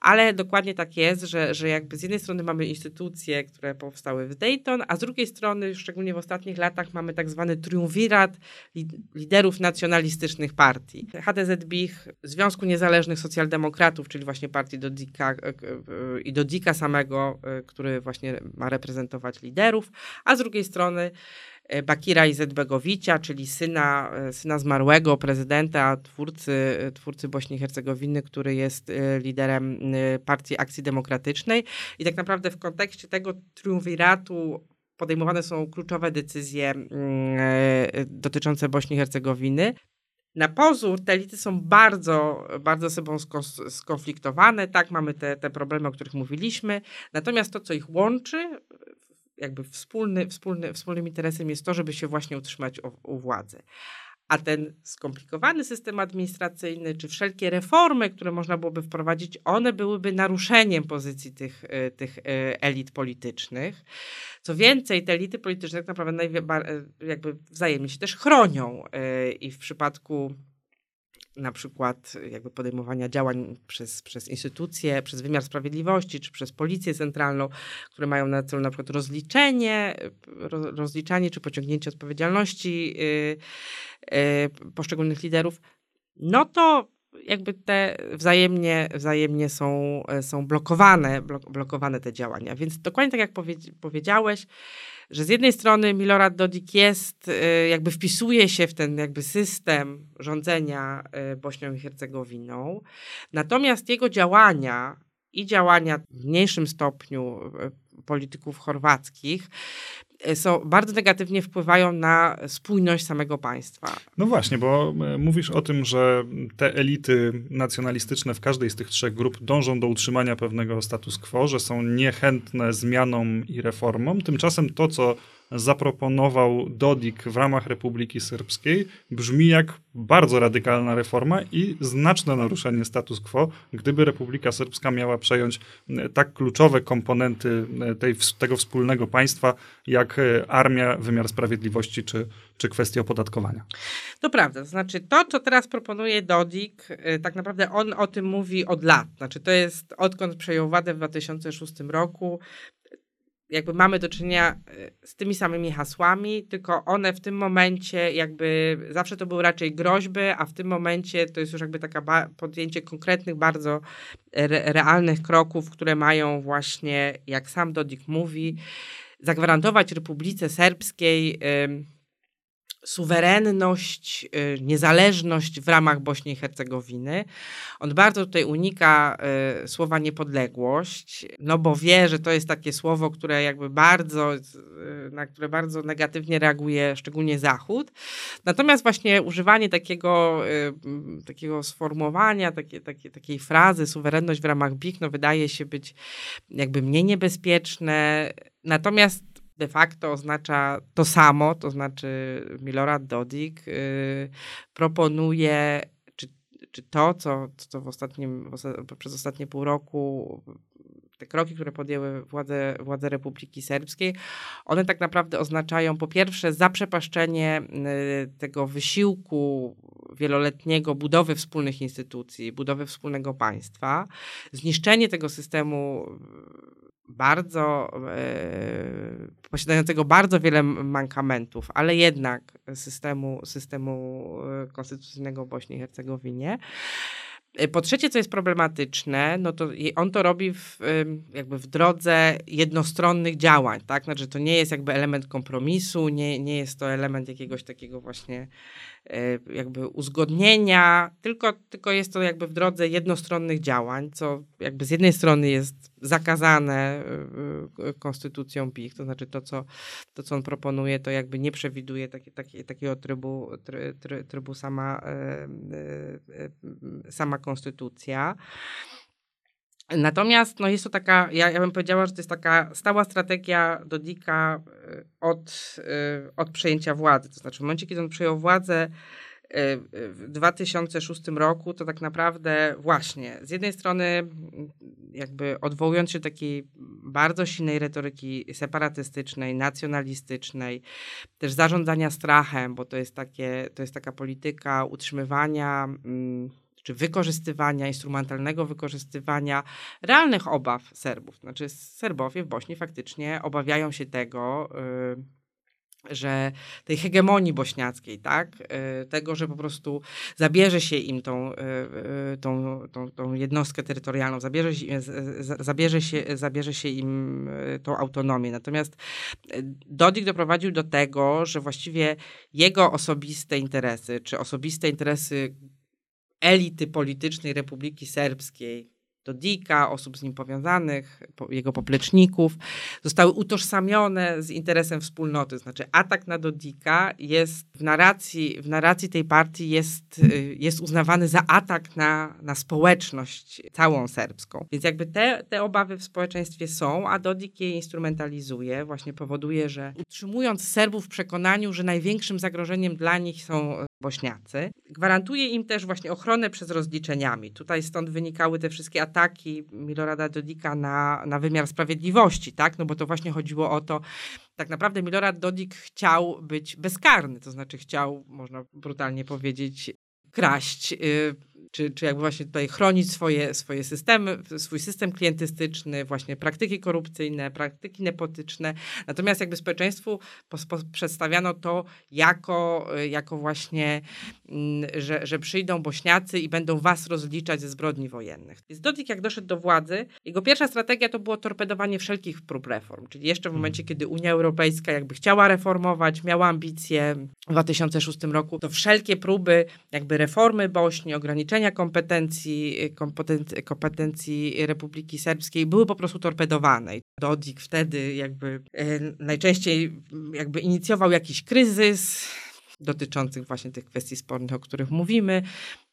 ale dokładnie tak jest, że, że jakby z jednej strony mamy instytucje, które powstały w Dayton, a z drugiej strony, szczególnie w ostatnich latach, mamy tak zwany triumvirat liderów nacjonalistycznych partii. HDZ-BIH, Związku Niezależnych Socjaldemokratów, czyli właśnie partii Dodika e, e, i Dodika samego, e, który właśnie ma reprezentować liderów, a z drugiej strony Bakira Izetbegowicia, czyli syna, syna zmarłego prezydenta, twórcy, twórcy Bośni i Hercegowiny, który jest liderem Partii Akcji Demokratycznej. I tak naprawdę w kontekście tego triumviratu podejmowane są kluczowe decyzje mm, dotyczące Bośni i Hercegowiny. Na pozór te elity są bardzo, bardzo sobą skonfliktowane. Tak, mamy te, te problemy, o których mówiliśmy. Natomiast to, co ich łączy, jakby wspólny, wspólny, wspólnym interesem jest to, żeby się właśnie utrzymać u, u władzy. A ten skomplikowany system administracyjny, czy wszelkie reformy, które można byłoby wprowadzić, one byłyby naruszeniem pozycji tych, e, tych e, elit politycznych. Co więcej, te elity polityczne tak naprawdę e, jakby wzajemnie się też chronią i w przypadku na przykład jakby podejmowania działań przez, przez instytucje, przez wymiar sprawiedliwości, czy przez policję centralną, które mają na celu na przykład rozliczenie, rozliczanie czy pociągnięcie odpowiedzialności yy, poszczególnych liderów, no to jakby te wzajemnie, wzajemnie są, są blokowane, blokowane te działania. Więc dokładnie tak jak powiedziałeś, że z jednej strony Milorad Dodik jest, y, jakby wpisuje się w ten jakby system rządzenia y, Bośnią i Hercegowiną, natomiast jego działania i działania w mniejszym stopniu y, polityków chorwackich E, są, bardzo negatywnie wpływają na spójność samego państwa. No właśnie, bo e, mówisz o tym, że te elity nacjonalistyczne w każdej z tych trzech grup dążą do utrzymania pewnego status quo, że są niechętne zmianom i reformom. Tymczasem to, co zaproponował Dodik w ramach Republiki Serbskiej, brzmi jak bardzo radykalna reforma i znaczne naruszenie status quo, gdyby Republika Serbska miała przejąć e, tak kluczowe komponenty e, tej, tego wspólnego państwa, jak e, armia, wymiar sprawiedliwości czy, czy kwestie opodatkowania. To prawda, znaczy to, co teraz proponuje Dodik, tak naprawdę on o tym mówi od lat. Znaczy to jest odkąd przejął władzę w 2006 roku, jakby mamy do czynienia e, z tymi samymi hasłami, tylko one w tym momencie jakby zawsze to były raczej groźby, a w tym momencie to jest już jakby taka podjęcie konkretnych, bardzo re realnych kroków, które mają właśnie, jak sam Dodik mówi, zagwarantować Republice Serbskiej suwerenność, y, niezależność w ramach Bośni i Hercegowiny. On bardzo tutaj unika y, słowa niepodległość, no bo wie, że to jest takie słowo, które jakby bardzo, y, na które bardzo negatywnie reaguje szczególnie Zachód. Natomiast właśnie używanie takiego, takiego sformułowania, takie, takie, takiej frazy suwerenność w ramach BIK, no wydaje się być jakby mniej niebezpieczne. Natomiast de facto oznacza to samo, to znaczy Milorad Dodik yy, proponuje, czy, czy to, co, co w ostatnim, przez ostatnie pół roku te kroki, które podjęły władze, władze Republiki Serbskiej, one tak naprawdę oznaczają po pierwsze zaprzepaszczenie y, tego wysiłku wieloletniego budowy wspólnych instytucji, budowy wspólnego państwa, zniszczenie tego systemu bardzo, e, posiadającego bardzo wiele mankamentów, ale jednak systemu, systemu e, konstytucyjnego w Bośni i Hercegowinie. E, po trzecie, co jest problematyczne, no to on to robi w, jakby w drodze jednostronnych działań, tak? Znaczy, to nie jest jakby element kompromisu, nie, nie jest to element jakiegoś takiego właśnie E, jakby uzgodnienia, tylko, tylko jest to jakby w drodze jednostronnych działań, co jakby z jednej strony jest zakazane e, konstytucją PIK, to znaczy to, co, to, co on proponuje, to jakby nie przewiduje taki, taki, takiego trybu, try, trybu sama, sama konstytucja. Natomiast no jest to taka, ja, ja bym powiedziała, że to jest taka stała strategia Dodika y, od, y, od przejęcia władzy. To znaczy w momencie, kiedy on przejął władzę y, w 2006 roku, to tak naprawdę właśnie z jednej strony jakby odwołując się do takiej bardzo silnej retoryki separatystycznej, nacjonalistycznej, też zarządzania strachem, bo to jest, takie, to jest taka polityka utrzymywania mm, czy wykorzystywania, instrumentalnego wykorzystywania realnych obaw Serbów. Znaczy Serbowie w Bośni faktycznie obawiają się tego, że tej hegemonii bośniackiej, tak? E, tego, że po prostu zabierze się im tą, e, tą, tą, tą jednostkę terytorialną, zabierze, zabierze, się, zabierze się im tą autonomię. Natomiast Dodik doprowadził do tego, że właściwie jego osobiste interesy, czy osobiste interesy elity politycznej Republiki Serbskiej, Dodika, osób z nim powiązanych, jego popleczników, zostały utożsamione z interesem wspólnoty. Znaczy atak na Dodika jest w narracji, w narracji tej partii jest, y, jest uznawany za atak na, na społeczność całą serbską. Więc jakby te, te obawy w społeczeństwie są, a Dodik je instrumentalizuje, właśnie powoduje, że utrzymując Serbów w przekonaniu, że największym zagrożeniem dla nich są Bośniacy. Gwarantuje im też właśnie ochronę przez rozliczeniami. Tutaj stąd wynikały te wszystkie ataki Milorada Dodika na, na wymiar sprawiedliwości, tak? No bo to właśnie chodziło o to, tak naprawdę Milorad Dodik chciał być bezkarny, to znaczy chciał, można brutalnie powiedzieć, kraść, y, czy, czy jakby właśnie tutaj chronić swoje, swoje systemy, swój system klientystyczny, właśnie praktyki korupcyjne, praktyki nepotyczne. Natomiast jakby społeczeństwu przedstawiano to jako, jako właśnie, mm, że, że przyjdą Bośniacy i będą was rozliczać ze zbrodni wojennych. Więc Dodik jak doszedł do władzy, jego pierwsza strategia to było torpedowanie wszelkich prób reform, czyli jeszcze w momencie, kiedy Unia Europejska jakby chciała reformować, miała ambicje w 2006 roku, to wszelkie próby jakby reformy Bośni, ograniczenia kompetencji, kompetencji, kompetencji Republiki Serbskiej były po prostu torpedowane. Dodik wtedy jakby e, najczęściej jakby inicjował jakiś kryzys dotyczących właśnie tych kwestii spornych, o których mówimy.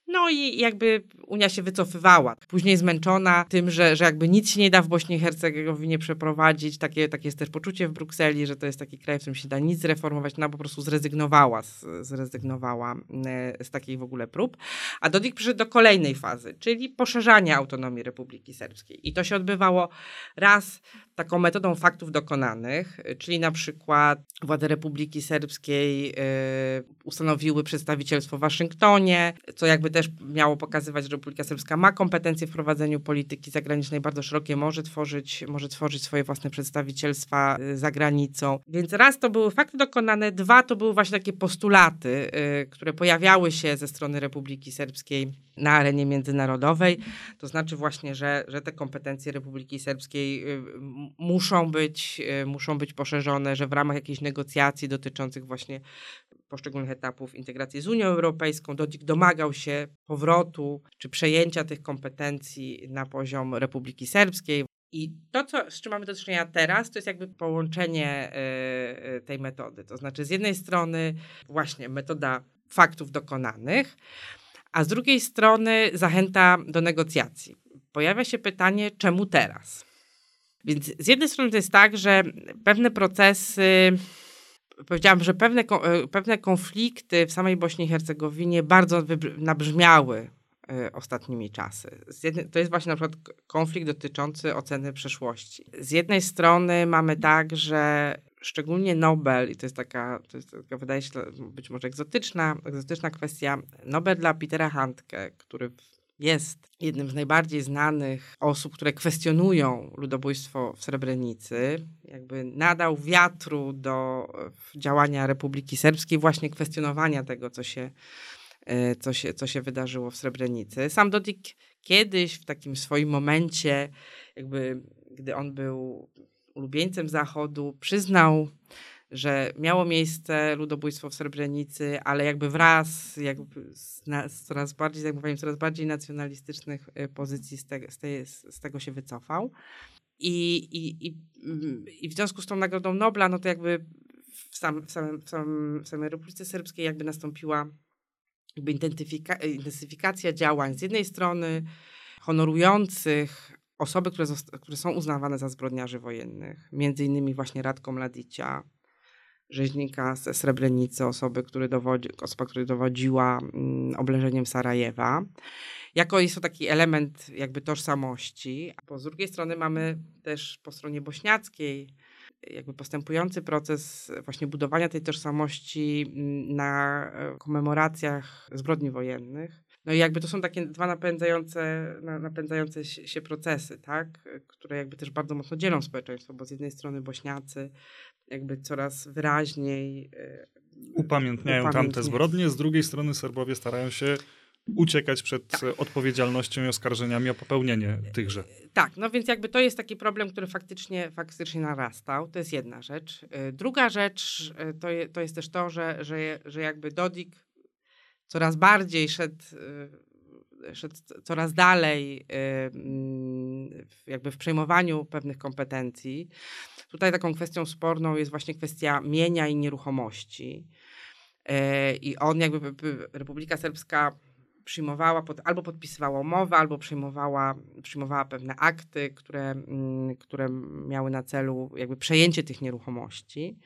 No i jakby Unia się wycofywała. Później zmęczona tym, że, że jakby nic się nie da w Bośni i Hercegowinie przeprowadzić. Takie, takie jest też poczucie w Brukseli, że to jest taki kraj, w którym się da nic zreformować. No po prostu zrezygnowała, z, zrezygnowała e, z takiej w ogóle prób. A Dodik przyszedł do kolejnej fazy, czyli poszerzania autonomii Republiki Serbskiej. I to się odbywało raz taką metodą faktów dokonanych, czyli na przykład władze Republiki Serbskiej y, ustanowiły przedstawicielstwo w Waszyngtonie, co jakby też miało pokazywać, że Republika Serbska ma kompetencje w prowadzeniu polityki zagranicznej bardzo szerokie, może tworzyć, może tworzyć swoje własne przedstawicielstwa y, za granicą. Więc raz to były fakty dokonane, dwa to były właśnie takie postulaty, y, które pojawiały się ze strony Republiki Serbskiej na arenie międzynarodowej. To znaczy właśnie, że, że te kompetencje Republiki Serbskiej muszą być, muszą być poszerzone, że w ramach jakichś negocjacji dotyczących właśnie poszczególnych etapów integracji z Unią Europejską. Dodik domagał się powrotu czy przejęcia tych kompetencji na poziom Republiki Serbskiej. I to, co, z czym mamy do czynienia teraz, to jest jakby połączenie y, tej metody. To znaczy, z jednej strony, właśnie metoda faktów dokonanych, a z drugiej strony zachęta do negocjacji. Pojawia się pytanie, czemu teraz? Więc z jednej strony to jest tak, że pewne procesy powiedziałam, że pewne, e, pewne konflikty w samej Bośni i Hercegowinie bardzo nabrzmiały e, ostatnimi czasy. Jednej, to jest właśnie na przykład konflikt dotyczący oceny przeszłości. Z jednej strony mamy tak, że szczególnie Nobel, i to jest taka, to jest taka wydaje się być może egzotyczna, egzotyczna kwestia, Nobel dla Petera Handke, który jest jednym z najbardziej znanych osób, które kwestionują ludobójstwo w Srebrenicy, jakby nadał wiatru do działania Republiki Serbskiej, właśnie kwestionowania tego, co się, e, co się, co się wydarzyło w Srebrenicy. Sam Dodik kiedyś w takim swoim momencie, jakby gdy on był ulubieńcem Zachodu, przyznał, że miało miejsce ludobójstwo w Srebrenicy, ale jakby wraz jakby z, na, z coraz bardziej, jak mówiłem, coraz bardziej nacjonalistycznych y, pozycji z, te, z, tej, z tego się wycofał. I, i, i, mm, I w związku z tą Nagrodą Nobla, no to jakby w, sam, w, samym, w, samym, w samej Republice Serbskiej jakby nastąpiła jakby intensyfikacja działań z jednej strony honorujących osoby, które, które są uznawane za zbrodniarzy wojennych, między innymi właśnie Radko Mladicia, rzeźnika ze Srebrenicy, osoby, który dowodzi, osoba, która dowodziła mm, oblężeniem Sarajewa. Jako jest to taki element jakby tożsamości. A z drugiej strony mamy też po stronie bośniackiej jakby postępujący proces właśnie budowania tej tożsamości mm, na e, komemoracjach zbrodni wojennych. No i jakby to są takie dwa napędzające, napędzające się procesy, tak? które jakby też bardzo mocno dzielą społeczeństwo, bo z jednej strony Bośniacy jakby coraz wyraźniej upamiętniają tamte zbrodnie, z drugiej strony Serbowie starają się uciekać przed tak. odpowiedzialnością i oskarżeniami o popełnienie tychże. Tak, no więc jakby to jest taki problem, który faktycznie, faktycznie narastał. To jest jedna rzecz. Druga rzecz to, je, to jest też to, że, że, że jakby Dodik coraz bardziej szedł, y, szedł coraz dalej mm, jakby w przejmowaniu pewnych kompetencji. Tutaj taką kwestią sporną jest właśnie kwestia mienia i nieruchomości. I on jakby, Republika Serbska przyjmowała, pod, albo podpisywała umowę, albo przyjmowała, przyjmowała pewne akty, które, mm, które miały na celu jakby przejęcie tych nieruchomości.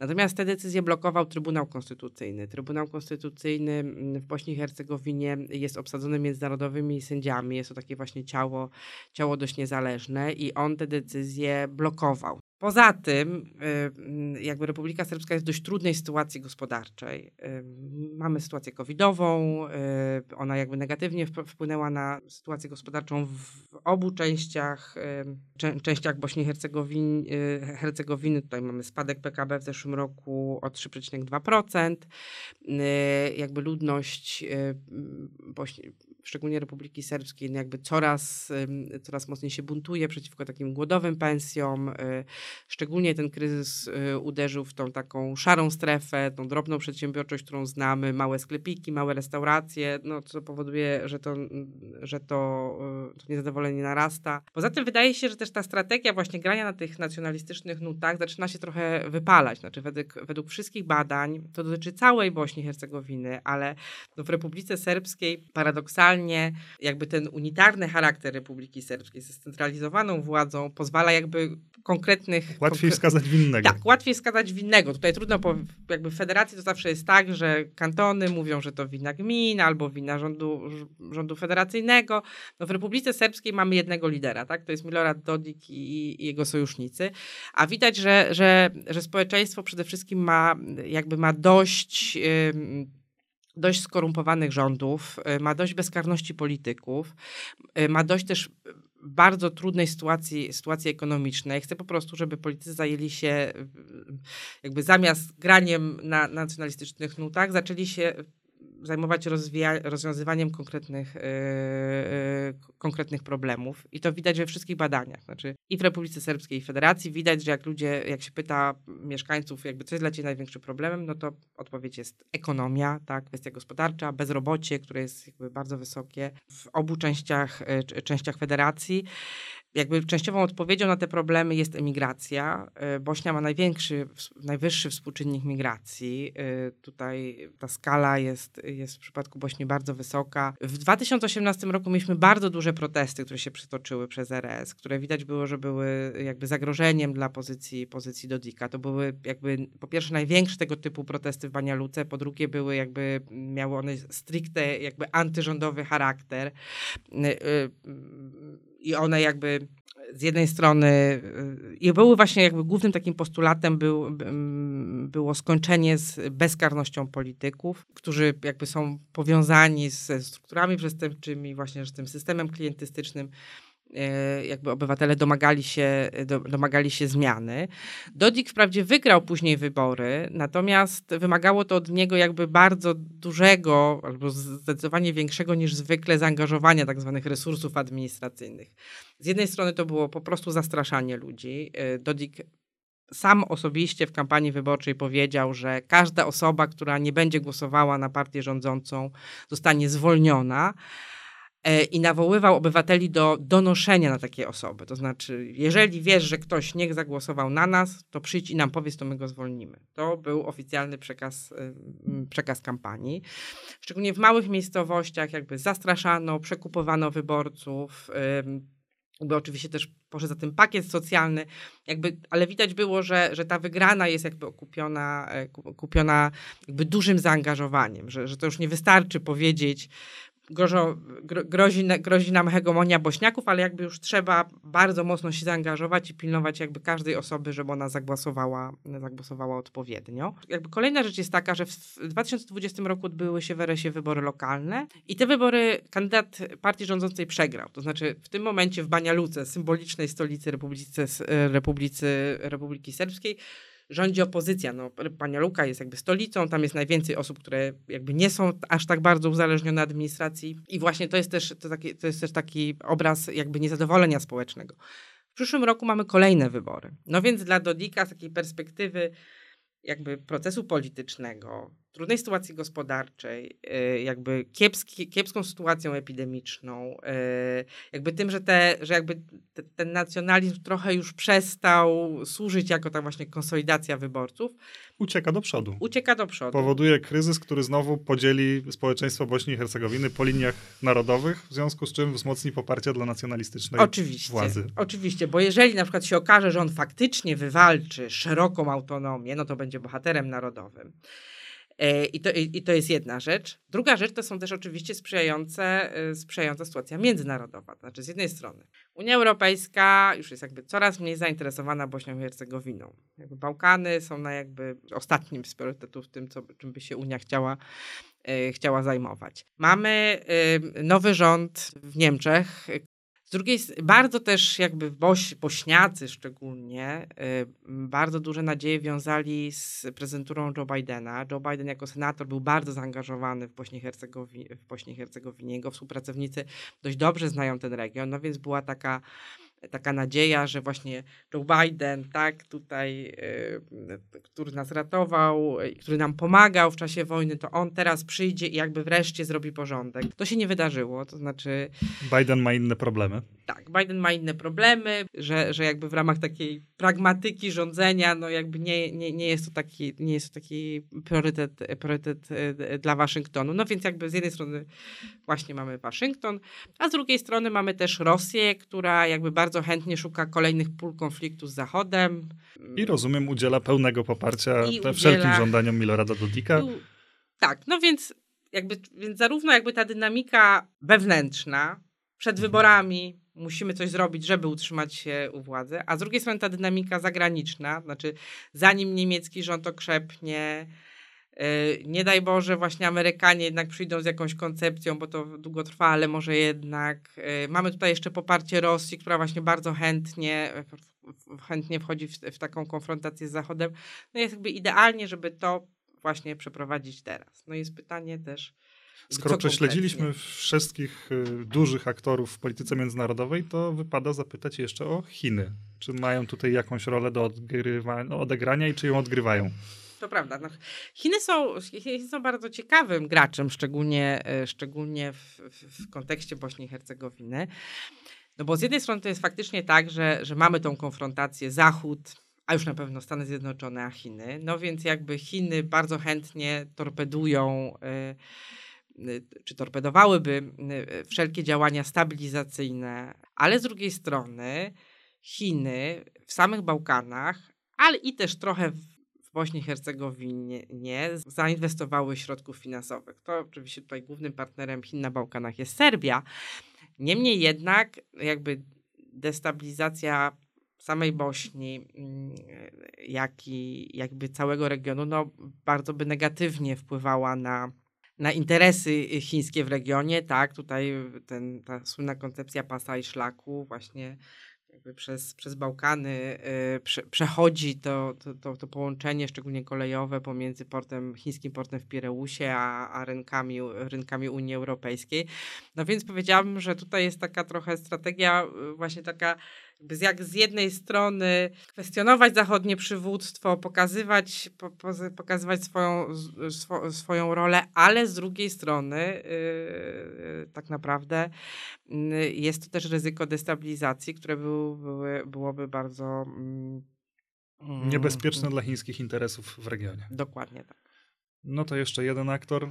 Natomiast te decyzje blokował Trybunał Konstytucyjny. Trybunał Konstytucyjny mm, w Bośni i Hercegowinie jest obsadzony międzynarodowymi sędziami. Jest to takie właśnie ciało, ciało dość niezależne i on te decyzje blokował. Poza tym, y, jakby Republika Serbska jest w dość trudnej sytuacji gospodarczej. Y, mamy sytuację covidową, y, ona jakby negatywnie wpłynęła na sytuację gospodarczą w obu częściach, częściach Bośni i Hercegowiny. Hercegowiny. Tutaj mamy spadek PKB w zeszłym roku o 3,2%. Jakby ludność Bośni, szczególnie Republiki Serbskiej, no jakby coraz, coraz mocniej się buntuje przeciwko takim głodowym pensjom. Y, szczególnie ten kryzys y, uderzył w tą taką szarą strefę, tą drobną przedsiębiorczość, którą znamy, małe sklepiki, małe restauracje, no, co powoduje, że to, że to, y, to niezadowolenie narasta. Poza tym wydaje się, że też ta strategia właśnie grania na tych nacjonalistycznych nutach zaczyna się trochę wypalać. Znaczy według, według wszystkich badań, to dotyczy całej Bośni i Hercegowiny, ale w Republice Serbskiej paradoksalnie jakby ten unitarny charakter Republiki Serbskiej ze scentralizowaną władzą pozwala jakby konkretnych... Łatwiej wskazać winnego. Tak, łatwiej wskazać winnego. Tutaj trudno, po, jakby w federacji to zawsze jest tak, że kantony mówią, że to wina gmin albo wina rządu, rządu federacyjnego. No w Republice Serbskiej mamy jednego lidera, tak? To jest Milorad Dodik i, i jego sojusznicy. A widać, że, że, że społeczeństwo przede wszystkim ma jakby ma dość... Yy, dość skorumpowanych rządów, y, ma dość bezkarności polityków, y, ma dość też bardzo trudnej sytuacji, sytuacji ekonomicznej. Chcę po prostu, żeby politycy zajęli się y, jakby zamiast graniem na nacjonalistycznych nutach, zaczęli się zajmować rozwiązywaniem konkretnych, yy, konkretnych problemów. I to widać we wszystkich badaniach. Znaczy i w Republice Serbskiej, i w Federacji widać, że jak ludzie, jak się pyta mieszkańców, jakby co jest dla ciebie największym problemem, no to odpowiedź jest ekonomia, tak, kwestia gospodarcza, bezrobocie, które jest jakby bardzo wysokie w obu częściach, yy, częściach Federacji jakby częściową odpowiedzią na te problemy jest emigracja. E, Bośnia ma największy, najwyższy współczynnik migracji. E, tutaj ta skala jest, jest w przypadku Bośni bardzo wysoka. W 2018 roku mieliśmy bardzo duże protesty, które się przytoczyły przez RS, które widać było, że były jakby zagrożeniem dla pozycji, pozycji Dodika. To były jakby po pierwsze największe tego typu protesty w Banialuce, po drugie były jakby, miały one stricte jakby antyrządowy charakter e, i one jakby z jednej strony y, i były właśnie jakby głównym takim postulatem był, było skończenie z bezkarnością polityków, którzy jakby są powiązani ze strukturami przestępczymi, właśnie z tym systemem klientystycznym jakby obywatele domagali się, domagali się zmiany. Dodik wprawdzie wygrał później wybory, natomiast wymagało to od niego jakby bardzo dużego, albo zdecydowanie większego niż zwykle zaangażowania tak zwanych resursów administracyjnych. Z jednej strony to było po prostu zastraszanie ludzi. E, Dodik sam osobiście w kampanii wyborczej powiedział, że każda osoba, która nie będzie głosowała na partię rządzącą, zostanie zwolniona. E, i nawoływał obywateli do donoszenia na takie osoby. To znaczy, jeżeli wiesz, że ktoś nie zagłosował na nas, to przyjdź i nam powiedz, to my go zwolnimy. To był oficjalny przekaz, przekaz kampanii. Szczególnie w małych miejscowościach jakby zastraszano, przekupowano wyborców. Jakby oczywiście też poszedł za tym pakiet socjalny, jakby, ale widać było, że, że ta wygrana jest jakby okupiona, e, kupiona jakby dużym zaangażowaniem, że, że to już nie wystarczy powiedzieć, grożą, gro, grozi, grozi nam hegemonia bośniaków, ale jakby już trzeba bardzo mocno się zaangażować i pilnować jakby każdej osoby, żeby ona zagłosowała, zagłosowała odpowiednio. Jakby kolejna rzecz jest taka, że w 2020 roku odbyły się w RS-ie wybory lokalne i te wybory kandydat partii rządzącej przegrał. To znaczy w tym momencie w Banialuce, symbolicznej stolicy Republice, Republicy, Republiki Serbskiej, rządzi opozycja. No, Pania Luka jest jakby stolicą, tam jest najwięcej osób, które jakby nie są aż tak bardzo uzależnione od administracji i właśnie to jest też, to taki, to jest też taki obraz jakby niezadowolenia społecznego. W przyszłym roku mamy kolejne wybory. No więc dla Dodika z takiej perspektywy jakby procesu politycznego, trudnej sytuacji gospodarczej, y, jakby kiepski, kiepską sytuacją epidemiczną, y, jakby tym, że, te, że jakby te, ten nacjonalizm trochę już przestał służyć jako ta właśnie konsolidacja wyborców. Ucieka do przodu. Ucieka do przodu. Powoduje kryzys, który znowu podzieli społeczeństwo Bośni i Hercegowiny po liniach narodowych, w związku z czym wzmocni poparcie dla nacjonalistycznej oczywiście, władzy. Oczywiście, bo jeżeli na przykład się okaże, że on faktycznie wywalczy szeroką autonomię, no to będzie bohaterem narodowym. E, I to, I to jest jedna rzecz. Druga rzecz to są też oczywiście sprzyjające, e, sprzyjająca sytuacja międzynarodowa. Znaczy, z jednej strony Unia Europejska już jest jakby coraz mniej zainteresowana Bośnią i Hercegowiną. Jakby Bałkany są na jakby ostatnim z priorytetów tym, co, czym by się Unia chciała, e, chciała zajmować. Mamy nowy rząd w Niemczech, z drugiej bardzo też jakby Boś, Bośniacy szczególnie, y, bardzo duże nadzieje wiązali z prezenturą Joe Bidena. Joe Biden jako senator był bardzo zaangażowany w Bośni Hercegowinie, w Bośni Hercegowinie. Jego współpracownicy dość dobrze znają ten region, no więc była taka taka nadzieja, że właśnie Joe Biden, tak, tutaj, y, który nas ratował, y, który nam pomagał w czasie wojny, to on teraz przyjdzie i jakby wreszcie zrobi porządek. To się nie wydarzyło, to znaczy... Biden ma inne problemy. Tak, Biden ma inne problemy, że, że jakby w ramach takiej pragmatyki rządzenia, no jakby nie, nie, nie, jest, to taki, nie jest to taki priorytet, priorytet y, dla Waszyngtonu. No więc jakby z jednej strony właśnie mamy Waszyngton, a z drugiej strony mamy też Rosję, która jakby bardzo bardzo chętnie szuka kolejnych pól konfliktu z Zachodem. I rozumiem, udziela pełnego poparcia udziela... wszelkim żądaniom Milorada Dodika. Tak, no więc jakby, więc zarówno jakby ta dynamika wewnętrzna przed mhm. wyborami musimy coś zrobić, żeby utrzymać się u władzy, a z drugiej strony ta dynamika zagraniczna, znaczy zanim niemiecki rząd okrzepnie, nie daj Boże, właśnie Amerykanie jednak przyjdą z jakąś koncepcją, bo to długo trwa, ale może jednak. Y, mamy tutaj jeszcze poparcie Rosji, która właśnie bardzo chętnie, chętnie wchodzi w, w taką konfrontację z Zachodem. No jest jakby idealnie, żeby to właśnie przeprowadzić teraz. No jest pytanie też. Skoro prześledziliśmy wszystkich dużych aktorów w polityce międzynarodowej, to wypada zapytać jeszcze o Chiny. Czy mają tutaj jakąś rolę do odgrywa- odegrania i czy ją odgrywają? To prawda. No, Chiny, są, Chiny są bardzo ciekawym graczem, szczególnie, e, szczególnie w, w, kontekście Bośni i Hercegowiny. No bo z jednej strony to jest faktycznie tak, że, że mamy tą konfrontację Zachód, a już na pewno Stany Zjednoczone, a Chiny. No więc jakby Chiny bardzo chętnie torpedują, y, czy torpedowałyby wszelkie działania stabilizacyjne, ale z drugiej strony Chiny w samych Bałkanach, ale i też trochę Bośni i Hercegowinie nie zainwestowały środków finansowych. To oczywiście tutaj głównym partnerem Chin na Bałkanach jest Serbia. Niemniej jednak jakby destabilizacja samej Bośni, mm, jak i jakby całego regionu, no bardzo by negatywnie wpływała na, na interesy chińskie w regionie, tak, tutaj ten, ta słynna koncepcja pasa i szlaku właśnie jakby przez, przez Bałkany y, prze, przechodzi to, to, to, połączenie, szczególnie kolejowe, pomiędzy portem, chińskim portem w Pireusie, a, a rynkami, rynkami Unii Europejskiej. No więc powiedziałabym, że tutaj jest taka trochę strategia y, właśnie taka jak z jednej strony kwestionować zachodnie przywództwo, pokazywać, po, pokazywać swoją, swo, swoją rolę, ale z drugiej strony yy, tak naprawdę yy, jest to też ryzyko destabilizacji, które był, były, byłoby bardzo yy, niebezpieczne dla chińskich interesów w regionie. Dokładnie tak. No to jeszcze jeden aktor,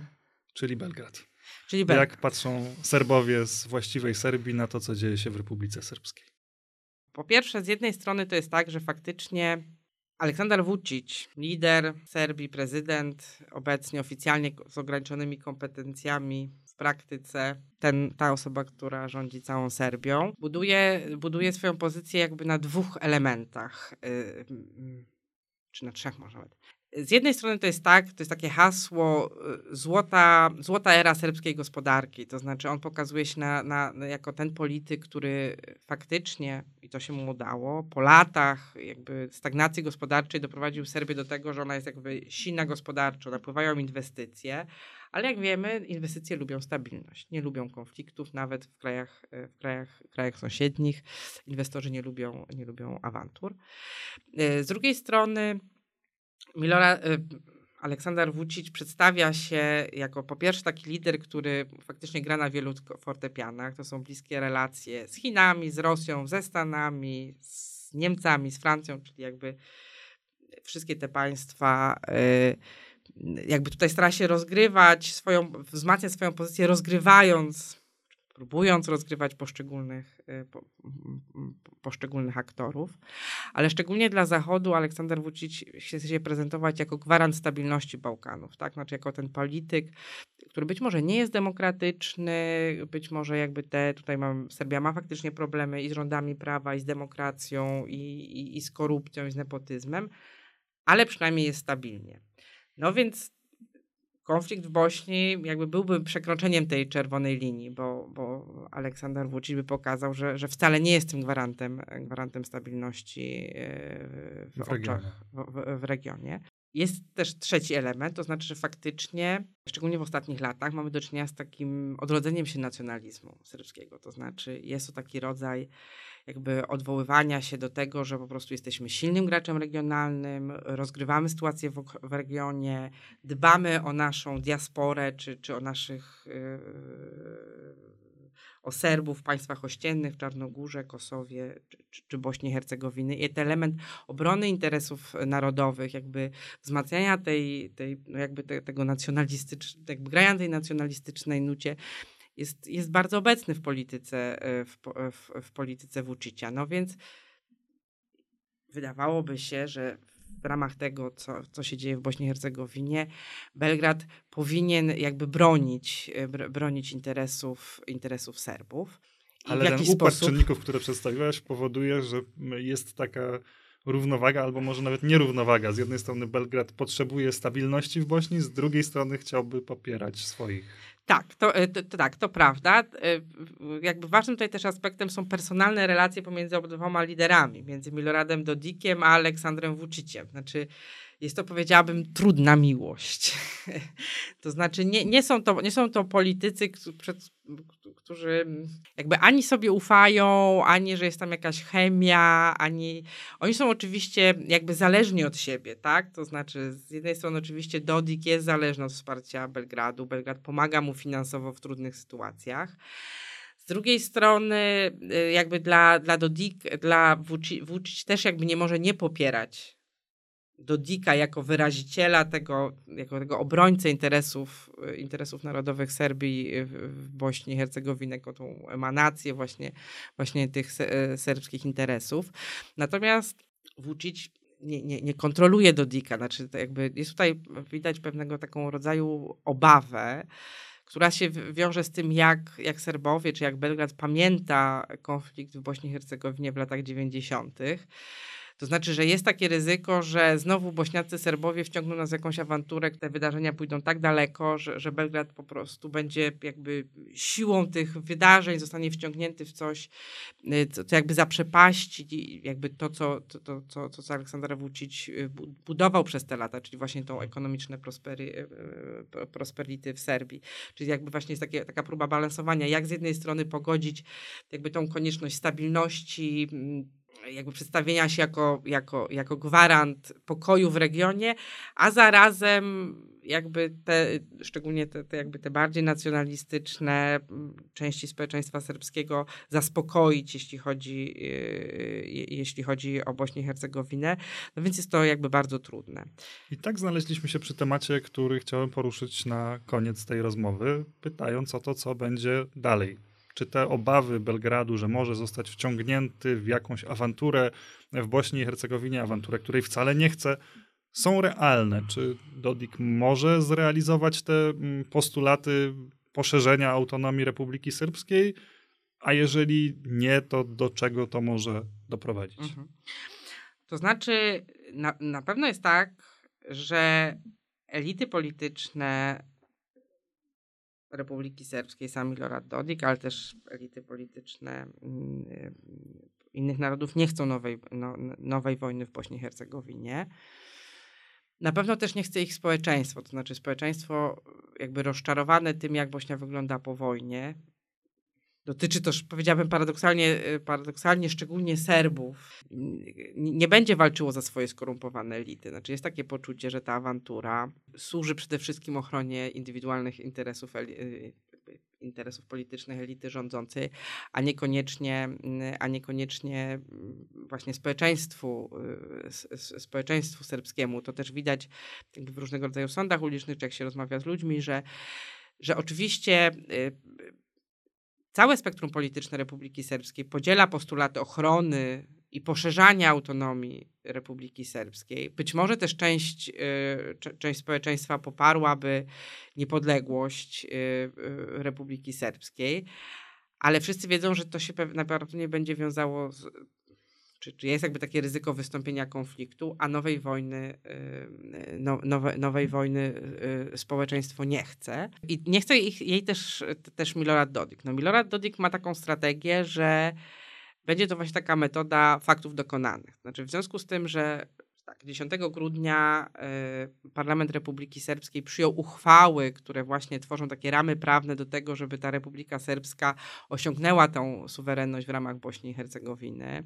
czyli Belgrad. Czyli Belgrad. Jak patrzą Serbowie z właściwej Serbii na to, co dzieje się w Republice Serbskiej? Po pierwsze, z jednej strony to jest tak, że faktycznie Aleksander Vucic, lider Serbii, prezydent, obecnie oficjalnie z ograniczonymi kompetencjami w praktyce, ten, ta osoba, która rządzi całą Serbią, buduje, buduje swoją pozycję jakby na dwóch elementach, yy, czy na trzech może nawet. Z jednej strony to jest tak, to jest takie hasło y, złota, złota era serbskiej gospodarki, to znaczy on pokazuje się na, na, jako ten polityk, który faktycznie, i to się mu udało, po latach jakby stagnacji gospodarczej doprowadził Serbię do tego, że ona jest jakby silna gospodarczo, napływają inwestycje, ale jak wiemy, inwestycje lubią stabilność, nie lubią konfliktów, nawet w krajach, w krajach, krajach sąsiednich. Inwestorzy nie lubią, nie lubią awantur. Y, z drugiej strony Milora, y, Aleksander Vucic przedstawia się jako po pierwsze taki lider, który faktycznie gra na wielu fortepianach. To są bliskie relacje z Chinami, z Rosją, ze Stanami, z Niemcami, z Francją, czyli jakby wszystkie te państwa y, jakby tutaj stara się rozgrywać swoją, wzmacniać swoją pozycję, rozgrywając próbując rozgrywać poszczególnych, y, po, poszczególnych aktorów, ale szczególnie dla Zachodu Aleksander Vucic chce się prezentować jako gwarant stabilności Bałkanów, tak? Znaczy jako ten polityk, który być może nie jest demokratyczny, być może jakby te, tutaj mam, Serbia ma faktycznie problemy i z rządami prawa, i z demokracją, i, i, i z korupcją, i z nepotyzmem, ale przynajmniej jest stabilnie. No więc konflikt w Bośni jakby byłby przekroczeniem tej czerwonej linii, bo, bo Aleksander Vucic by pokazał, że, że wcale nie jest tym gwarantem, gwarantem stabilności e, w, w, oczach, w, w regionie. Jest też trzeci element, to znaczy, że faktycznie, szczególnie w ostatnich latach, mamy do czynienia z takim odrodzeniem się nacjonalizmu serbskiego. To znaczy, jest to taki rodzaj jakby odwoływania się do tego, że po prostu jesteśmy silnym graczem regionalnym, rozgrywamy sytuację w, w regionie, dbamy o naszą diasporę czy, czy o naszych. Yy, o Serbów w państwach ościennych, Czarnogórze, Kosowie czy, czy Bośni i Hercegowiny. I ten element obrony interesów narodowych, jakby wzmacniania tej, tej no jakby te, tego nacjonalistycznego, jakby grania tej nacjonalistycznej nucie jest, jest bardzo obecny w polityce, e, w, w, w polityce Vucicia. No więc wydawałoby się, że w ramach tego, co, co się dzieje w Bośni i Hercegowinie, Belgrad powinien jakby bronić, e, bronić interesów, interesów Serbów. I Ale ten sposób... czynników, które przedstawiłaś, powoduje, że jest taka równowaga, albo może nawet nierównowaga. Z jednej strony Belgrad potrzebuje stabilności w Bośni, z drugiej strony chciałby popierać swoich. Tak, to, e, to, tak, to prawda. E, jakby ważnym tutaj też aspektem są personalne relacje pomiędzy obydwoma liderami, między Miloradem Dodikiem a Aleksandrem Vuciciem. Znaczy, jest to, powiedziałabym, trudna miłość. *laughs* to znaczy, nie, nie, są to, nie są to politycy, którzy jakby ani sobie ufają, ani że jest tam jakaś chemia, ani. Oni są oczywiście jakby zależni od siebie, tak? To znaczy, z jednej strony, oczywiście, Dodik jest zależny od wsparcia Belgradu. Belgrad pomaga mu finansowo w trudnych sytuacjach. Z drugiej strony, y, jakby dla, dla Dodik, dla Vucic też jakby nie może nie popierać Dodika jako wyraziciela tego, jako tego obrońcę interesów, interesów narodowych Serbii w Bośni i Hercegowinie, jako tą emanację właśnie, właśnie tych serbskich interesów. Natomiast Vucic nie, nie, nie kontroluje Dodika, znaczy jakby jest tutaj widać pewnego taką rodzaju obawę, która się wiąże z tym, jak, jak Serbowie, czy jak Belgrad pamięta konflikt w Bośni i Hercegowinie w latach 90. To znaczy, że jest takie ryzyko, że znowu bośniacy Serbowie wciągną nas w jakąś awanturę, te wydarzenia pójdą tak daleko, że, że Belgrad po prostu będzie jakby siłą tych wydarzeń zostanie wciągnięty w coś, y, co, co jakby zaprzepaści jakby to, co, to, to, to, co Aleksander Vucic y, budował przez te lata, czyli właśnie tą ekonomiczne y, prosperity w Serbii. Czyli jakby właśnie jest takie, taka próba balansowania, jak z jednej strony pogodzić jakby tą konieczność stabilności, mm, jakby przedstawienia się jako, jako, jako gwarant pokoju w regionie, a zarazem jakby te, szczególnie te, te, jakby te bardziej nacjonalistyczne części społeczeństwa serbskiego zaspokoić, jeśli chodzi, yy, jeśli chodzi o Bośnię i Hercegowinę. No więc jest to jakby bardzo trudne. I tak znaleźliśmy się przy temacie, który chciałem poruszyć na koniec tej rozmowy, pytając o to, co będzie dalej czy te obawy Belgradu, że może zostać wciągnięty w jakąś awanturę w Bośni i Hercegowinie, awanturę, której wcale nie chce, są realne? Czy Dodik może zrealizować te mm, postulaty poszerzenia autonomii Republiki Srpskiej? A jeżeli nie, to do czego to może doprowadzić? Mhm. To znaczy, na, na pewno jest tak, że elity polityczne Republiki Serbskiej, sam Milorad Dodik, ale też elity polityczne mm, innych narodów nie chcą nowej, no, nowej wojny w Bośni i Hercegowinie. Na pewno też nie chce ich społeczeństwo, to znaczy społeczeństwo jakby rozczarowane tym, jak Bośnia wygląda po wojnie, dotyczy to, powiedziałabym paradoksalnie, y, paradoksalnie szczególnie Serbów, nie będzie walczyło za swoje skorumpowane elity. Znaczy jest takie poczucie, że ta awantura służy przede wszystkim ochronie indywidualnych interesów, y, interesów politycznych elity rządzącej, a niekoniecznie, a niekoniecznie właśnie społeczeństwu, y, społeczeństwu serbskiemu. To też widać w różnego rodzaju sądach ulicznych, czy jak się rozmawia z ludźmi, że, że oczywiście całe spektrum polityczne Republiki Serbskiej podziela postulaty ochrony i poszerzania autonomii Republiki Serbskiej. Być może też część, y, część społeczeństwa poparłaby niepodległość y, y, Republiki Serbskiej, ale wszyscy wiedzą, że to się naprawdę nie będzie wiązało z czy, czy jest jakby takie ryzyko wystąpienia konfliktu, a nowej wojny, y, no, nowe, nowej wojny y, społeczeństwo nie chce. I nie chce ich, jej też, też Milorad Dodik. No, Milorad Dodik ma taką strategię, że będzie to właśnie taka metoda faktów dokonanych. Znaczy w związku z tym, że tak, 10 grudnia y, Parlament Republiki Serbskiej przyjął uchwały, które właśnie tworzą takie ramy prawne do tego, żeby ta Republika Serbska osiągnęła tą suwerenność w ramach Bośni i Hercegowiny.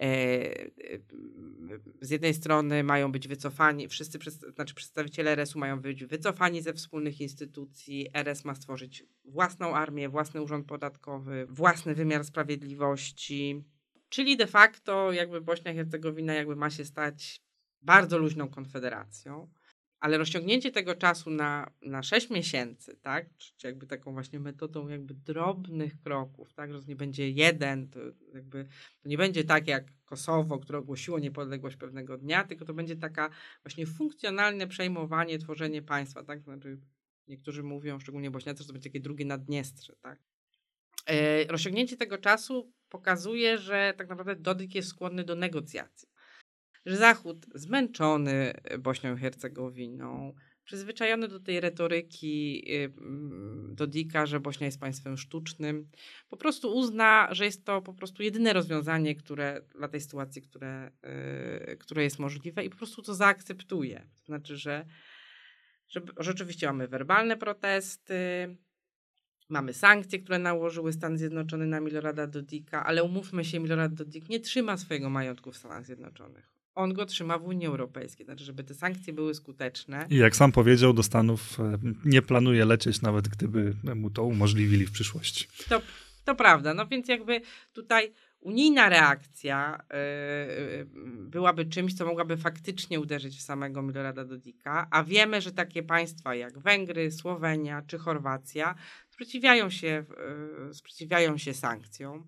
E, e, z jednej strony mają być wycofani, wszyscy znaczy przedstawiciele RS-u mają być wycofani ze wspólnych instytucji, RS ma stworzyć własną armię, własny urząd podatkowy, własny wymiar sprawiedliwości, czyli de facto jakby Bośnia i Hercegowina jakby ma się stać bardzo luźną konfederacją. Ale rozciągnięcie tego czasu na, na 6 miesięcy, tak, czy jakby taką właśnie metodą jakby drobnych kroków, tak, że nie będzie jeden, to jakby to nie będzie tak jak Kosowo, które ogłosiło niepodległość pewnego dnia, tylko to będzie taka właśnie funkcjonalne przejmowanie, tworzenie państwa, tak, znaczy niektórzy mówią, szczególnie Bośniacy, że to będzie takie drugie Naddniestrze, tak. E, rozciągnięcie tego czasu pokazuje, że tak naprawdę Dodik jest skłonny do negocjacji że Zachód zmęczony Bośnią i Hercegowiną, przyzwyczajony do tej retoryki y, Dodika, że Bośnia jest państwem sztucznym, po prostu uzna, że jest to po prostu jedyne rozwiązanie, które dla tej sytuacji, które, yy, które jest możliwe i po prostu to zaakceptuje. To znaczy, że, że rzeczywiście mamy werbalne protesty, Mamy sankcje, które nałożyły Stany Zjednoczone na Milorada Dodika, ale umówmy się, Milorad Dodik nie trzyma swojego majątku w Stanach Zjednoczonych on go trzyma w Unii Europejskiej. Znaczy, żeby te sankcje były skuteczne. I jak sam powiedział, do Stanów e, nie planuje lecieć, nawet gdyby mu to umożliwili w przyszłości. To, to prawda. No więc jakby tutaj unijna reakcja yy, byłaby czymś, co mogłaby faktycznie uderzyć w samego Milorada Dodika, a wiemy, że takie państwa jak Węgry, Słowenia czy Chorwacja sprzeciwiają się, yy, sprzeciwiają się sankcjom.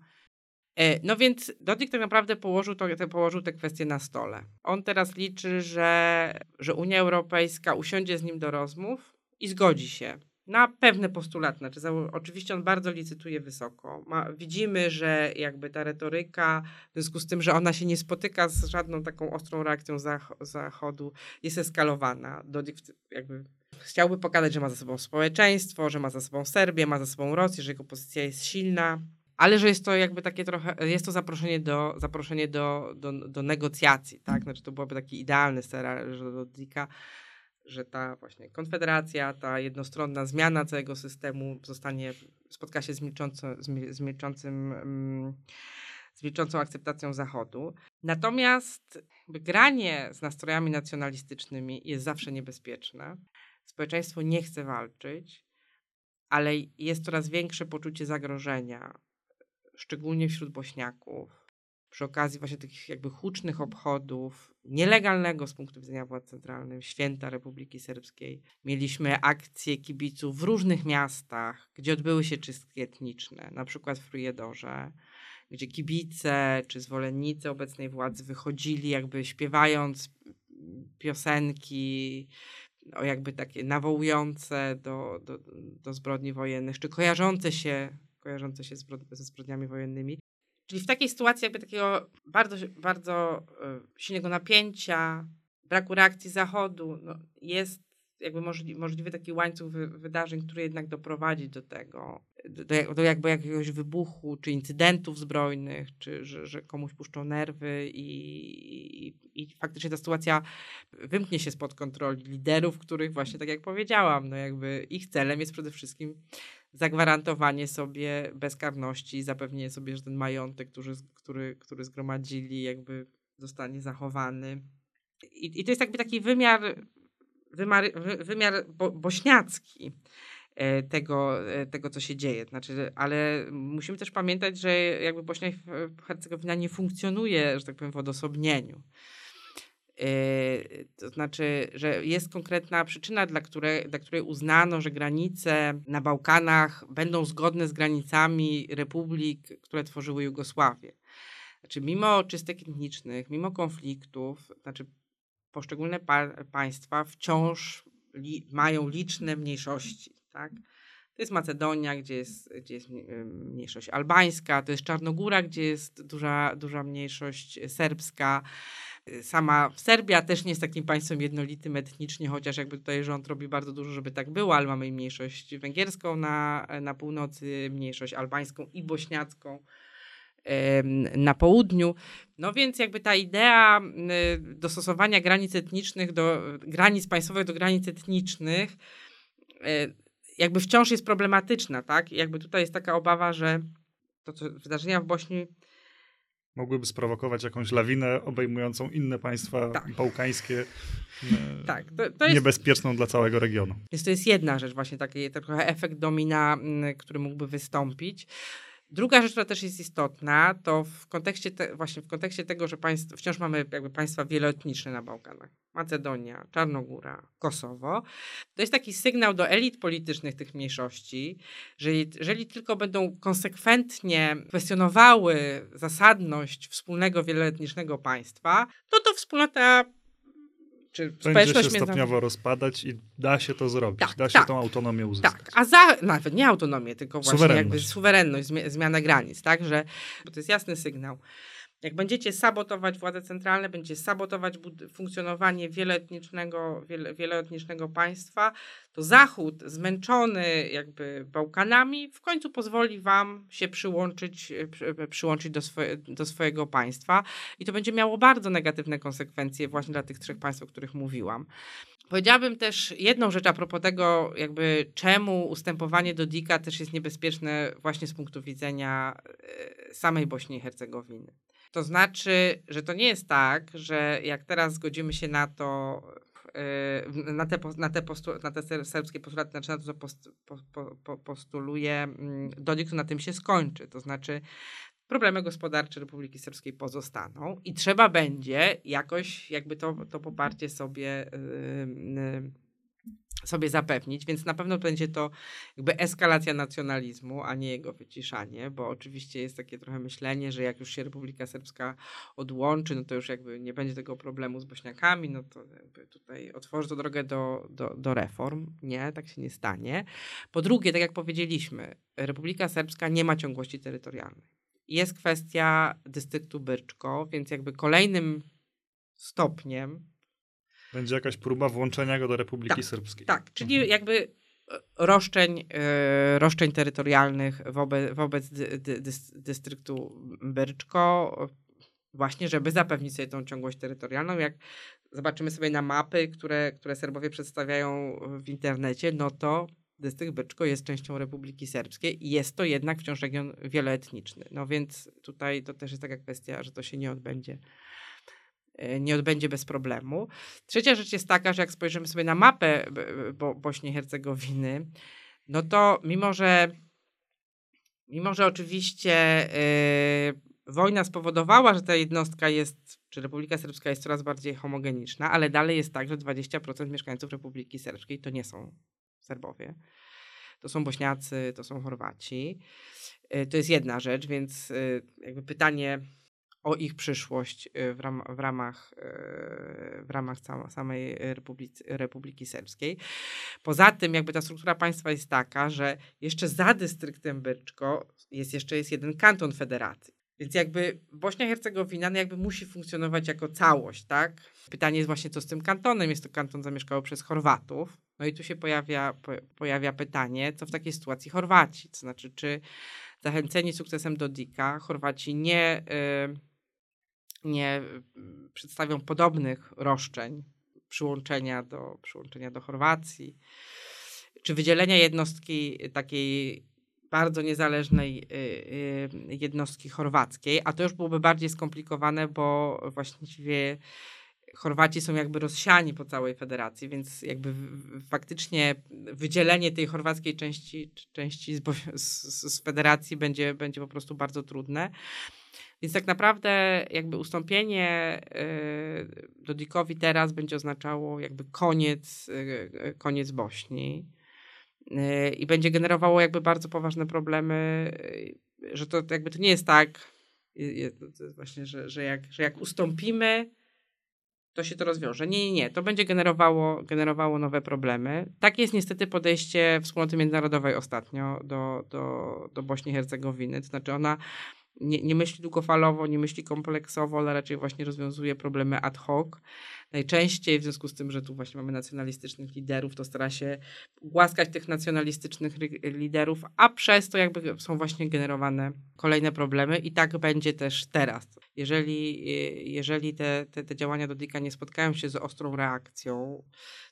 E, no więc Dodik tak naprawdę położył, to, położył te kwestie na stole. On teraz liczy, że, że Unia Europejska usiądzie z nim do rozmów i zgodzi się na pewne postulaty. Znaczy, oczywiście on bardzo licytuje wysoko. Ma, widzimy, że jakby ta retoryka, w związku z tym, że ona się nie spotyka z żadną taką ostrą reakcją zach Zachodu, jest eskalowana. Dodik jakby chciałby pokazać, że ma za sobą społeczeństwo, że ma za sobą Serbię, ma za sobą Rosję, że jego pozycja jest silna ale że jest to jakby takie trochę, jest to zaproszenie do, zaproszenie do, do, do negocjacji, tak? Znaczy to byłoby taki idealny scenariusz do Dika, że ta właśnie konfederacja, ta jednostronna zmiana całego systemu zostanie, spotka się z, z, milczącym, mm, z milczącą akceptacją Zachodu. Natomiast granie z nastrojami nacjonalistycznymi jest zawsze niebezpieczne. Społeczeństwo nie chce walczyć, ale jest coraz większe poczucie zagrożenia szczególnie wśród Bośniaków. przy okazji właśnie takich jakby hucznych obchodów, nielegalnego z punktu widzenia władz centralnych, święta Republiki Serbskiej. Mieliśmy akcje kibiców w różnych miastach, gdzie odbyły się czystki etniczne, na przykład w Prijedorze, gdzie kibice czy zwolennicy obecnej władzy wychodzili jakby śpiewając piosenki o jakby takie nawołujące do, do, do zbrodni wojennych, czy kojarzące się, kojarzące się ze zbrodniami wojennymi. Czyli w takiej sytuacji jakby takiego bardzo, bardzo e, silnego napięcia, braku reakcji Zachodu, no jest jakby możli, możliwy taki łańcuch wy, wydarzeń, który jednak doprowadzi do tego, do, do jakby jakiegoś wybuchu, czy incydentów zbrojnych, czy że, że komuś puszczą nerwy i, i, i, faktycznie ta sytuacja wymknie się spod kontroli liderów, których właśnie, tak jak powiedziałam, no jakby ich celem jest przede wszystkim zagwarantowanie sobie bezkarności, zapewnienie sobie, że ten majątek, który, który, który zgromadzili, jakby zostanie zachowany. I, i to jest jakby taki wymiar, wymiar, wymiar bo, bośniacki e, tego, e, tego, co się dzieje. Znaczy, ale musimy też pamiętać, że jakby Bośnia i Hercegowina nie funkcjonuje, że tak powiem, w odosobnieniu. Yy, to znaczy, że jest konkretna przyczyna, dla której, dla której uznano, że granice na Bałkanach będą zgodne z granicami republik, które tworzyły Jugosławię. Znaczy, mimo czystek etnicznych, mimo konfliktów, znaczy poszczególne pa państwa wciąż li mają liczne mniejszości. Tak? To jest Macedonia, gdzie jest, gdzie jest mniejszość albańska, to jest Czarnogóra, gdzie jest duża, duża mniejszość serbska. Sama Serbia też nie jest takim państwem jednolitym etnicznie, chociaż jakby tutaj rząd robi bardzo dużo, żeby tak było, ale mamy mniejszość węgierską na, na północy, mniejszość albańską i bośniacką na południu. No więc jakby ta idea dostosowania granic etnicznych do granic państwowych do granic etnicznych e, jakby wciąż jest problematyczna, tak? jakby tutaj jest taka obawa, że to co wydarzenia w Bośni mogłyby sprowokować jakąś lawinę obejmującą inne państwa tak. bałkańskie, e, tak, to, to jest, niebezpieczną dla całego regionu. Więc to jest jedna rzecz, właśnie taki trochę efekt domina, który mógłby wystąpić. Druga rzecz, która też jest istotna, to w kontekście te, właśnie w kontekście tego, że państw, wciąż mamy jakby państwa wieloetniczne na Bałkanach. Macedonia, Czarnogóra, Kosowo. To jest taki sygnał do elit politycznych tych mniejszości, że jeżeli tylko będą konsekwentnie kwestionowały zasadność wspólnego wieloetnicznego państwa, to to wspólnota czy Będzie się stopniowo rozpadać i da się to zrobić. Tak, da się tak, tą autonomię uzyskać. Tak, a za, nawet nie autonomię, tylko właśnie suwerenność. jakby suwerenność, zmiana granic, tak, że to jest jasny sygnał. Jak będziecie sabotować władze centralne, będziecie sabotować funkcjonowanie wieloetnicznego, wiele, wieloetnicznego państwa, to Zachód, zmęczony jakby Bałkanami, w końcu pozwoli wam się przyłączyć, przy, przyłączyć do, swoje, do swojego państwa i to będzie miało bardzo negatywne konsekwencje właśnie dla tych trzech państw, o których mówiłam. Powiedziałabym też jedną rzecz a propos tego, jakby czemu ustępowanie do Dika też jest niebezpieczne właśnie z punktu widzenia e, samej Bośni i Hercegowiny. To znaczy, że to nie jest tak, że jak teraz zgodzimy się na to, yy, na te, na te, postu, na te serbskie postulaty, znaczy na to, co post, po, po, postuluje mm, Dodik, to na tym się skończy. To znaczy, problemy gospodarcze Republiki Serbskiej pozostaną i trzeba będzie jakoś jakby to, to poparcie sobie yy, yy, sobie zapewnić, więc na pewno będzie to jakby eskalacja nacjonalizmu, a nie jego wyciszanie, bo oczywiście jest takie trochę myślenie, że jak już się Republika Serbska odłączy, no to już jakby nie będzie tego problemu z Bośniakami, no to jakby tutaj otworzy to drogę do, do, do reform. Nie, tak się nie stanie. Po drugie, tak jak powiedzieliśmy, Republika Serbska nie ma ciągłości terytorialnej. Jest kwestia dystryktu Byrczko, więc jakby kolejnym stopniem będzie jakaś próba włączenia go do Republiki tak, Serbskiej. Tak, czyli mhm. jakby e, roszczeń, e, roszczeń terytorialnych wobec, wobec dy, dy, dy, dystryktu Byrczko, właśnie żeby zapewnić sobie tą ciągłość terytorialną. Jak zobaczymy sobie na mapy, które, które Serbowie przedstawiają w internecie, no to dystrykt Byrczko jest częścią Republiki Serbskiej i jest to jednak wciąż region wieloetniczny. No więc tutaj to też jest taka kwestia, że to się nie odbędzie nie odbędzie bez problemu. Trzecia rzecz jest taka, że jak spojrzymy sobie na mapę Bo Bośni i Hercegowiny, no to mimo, że mimo, że oczywiście wojna spowodowała, że ta jednostka jest, czy Republika Serbska jest coraz bardziej homogeniczna, ale dalej jest tak, że 20% mieszkańców Republiki Serbskiej to nie są Serbowie. To są Bośniacy, to są Chorwaci. Y, to jest jedna rzecz, więc y, jakby pytanie o ich przyszłość y, w, ram, w ramach, w ramach samej Republiki, Serbskiej. Poza tym jakby ta struktura państwa jest taka, że jeszcze za dystryktem Byczko jest jeszcze jest jeden kanton federacji. Więc jakby Bośnia i Hercegowina no jakby musi funkcjonować jako całość, tak? Pytanie jest właśnie, co z tym kantonem? Jest to kanton zamieszkały przez Chorwatów. No i tu się pojawia, po, pojawia pytanie, co w takiej sytuacji Chorwaci? To znaczy, czy zachęceni sukcesem Dodika Chorwaci nie, yy, nie przedstawią podobnych roszczeń przyłączenia do, przyłączenia do Chorwacji? Czy wydzielenia jednostki takiej bardzo niezależnej y, y, jednostki chorwackiej, a to już byłoby bardziej skomplikowane, bo właściwie Chorwaci są jakby rozsiani po całej federacji, więc jakby faktycznie wydzielenie tej chorwackiej części, części z, *laughs* z, z federacji będzie, będzie po prostu bardzo trudne. Więc tak naprawdę jakby ustąpienie y, Dodikowi teraz będzie oznaczało jakby koniec, koniec Bośni i będzie generowało jakby bardzo poważne problemy, że to jakby to nie jest tak, właśnie, że, że, jak, że jak ustąpimy, to się to rozwiąże. Nie, nie, nie. To będzie generowało, generowało nowe problemy. Tak jest niestety podejście wspólnoty międzynarodowej ostatnio do, do, do Bośni i Hercegowiny. To znaczy ona nie, nie myśli długofalowo, nie myśli kompleksowo, ale raczej właśnie rozwiązuje problemy ad hoc. Najczęściej w związku z tym, że tu właśnie mamy nacjonalistycznych liderów, to stara się głaskać tych nacjonalistycznych liderów, a przez to jakby są właśnie generowane kolejne problemy i tak będzie też teraz. Jeżeli, jeżeli te, te, te działania Dodika nie spotkają się z ostrą reakcją,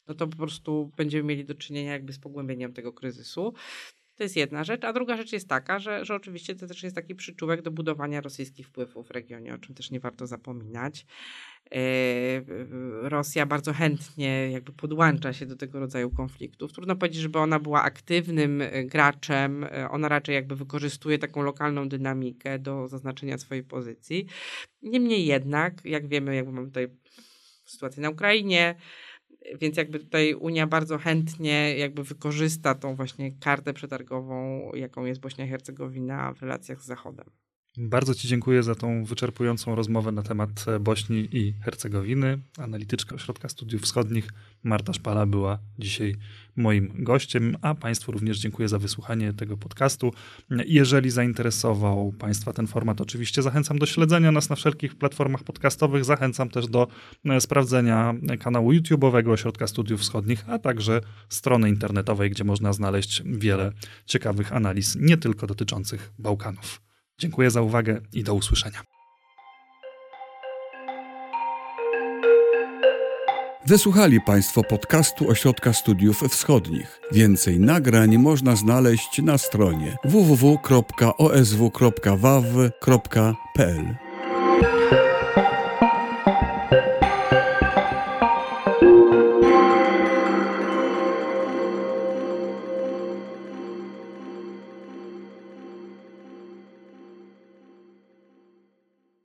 no to po prostu będziemy mieli do czynienia jakby z pogłębieniem tego kryzysu. To jest jedna rzecz, a druga rzecz jest taka, że, że oczywiście to też jest taki przyczółek do budowania rosyjskich wpływów w regionie, o czym też nie warto zapominać. E, Rosja bardzo chętnie jakby podłącza się do tego rodzaju konfliktów. Trudno powiedzieć, żeby ona była aktywnym e, graczem. E, ona raczej jakby wykorzystuje taką lokalną dynamikę do zaznaczenia swojej pozycji. Niemniej jednak, jak wiemy, jakby mamy tutaj sytuację na Ukrainie, więc jakby tutaj Unia bardzo chętnie jakby wykorzysta tą właśnie kartę przetargową, jaką jest Bośnia i Hercegowina w relacjach z Zachodem. Bardzo Ci dziękuję za tą wyczerpującą rozmowę na temat Bośni i Hercegowiny. Analityczka Ośrodka Studiów Wschodnich Marta Szpala była dzisiaj moim gościem, a Państwu również dziękuję za wysłuchanie tego podcastu. Jeżeli zainteresował Państwa ten format, oczywiście zachęcam do śledzenia nas na wszelkich platformach podcastowych. Zachęcam też do e, sprawdzenia kanału YouTube'owego Ośrodka Studiów Wschodnich, a także strony internetowej, gdzie można znaleźć wiele ciekawych analiz, nie tylko dotyczących Bałkanów. Dziękuję za uwagę i do usłyszenia. Wysłuchali Państwo podcastu Ośrodka Studiów Wschodnich. Więcej nagrań można znaleźć na stronie www.osw.waw.pl.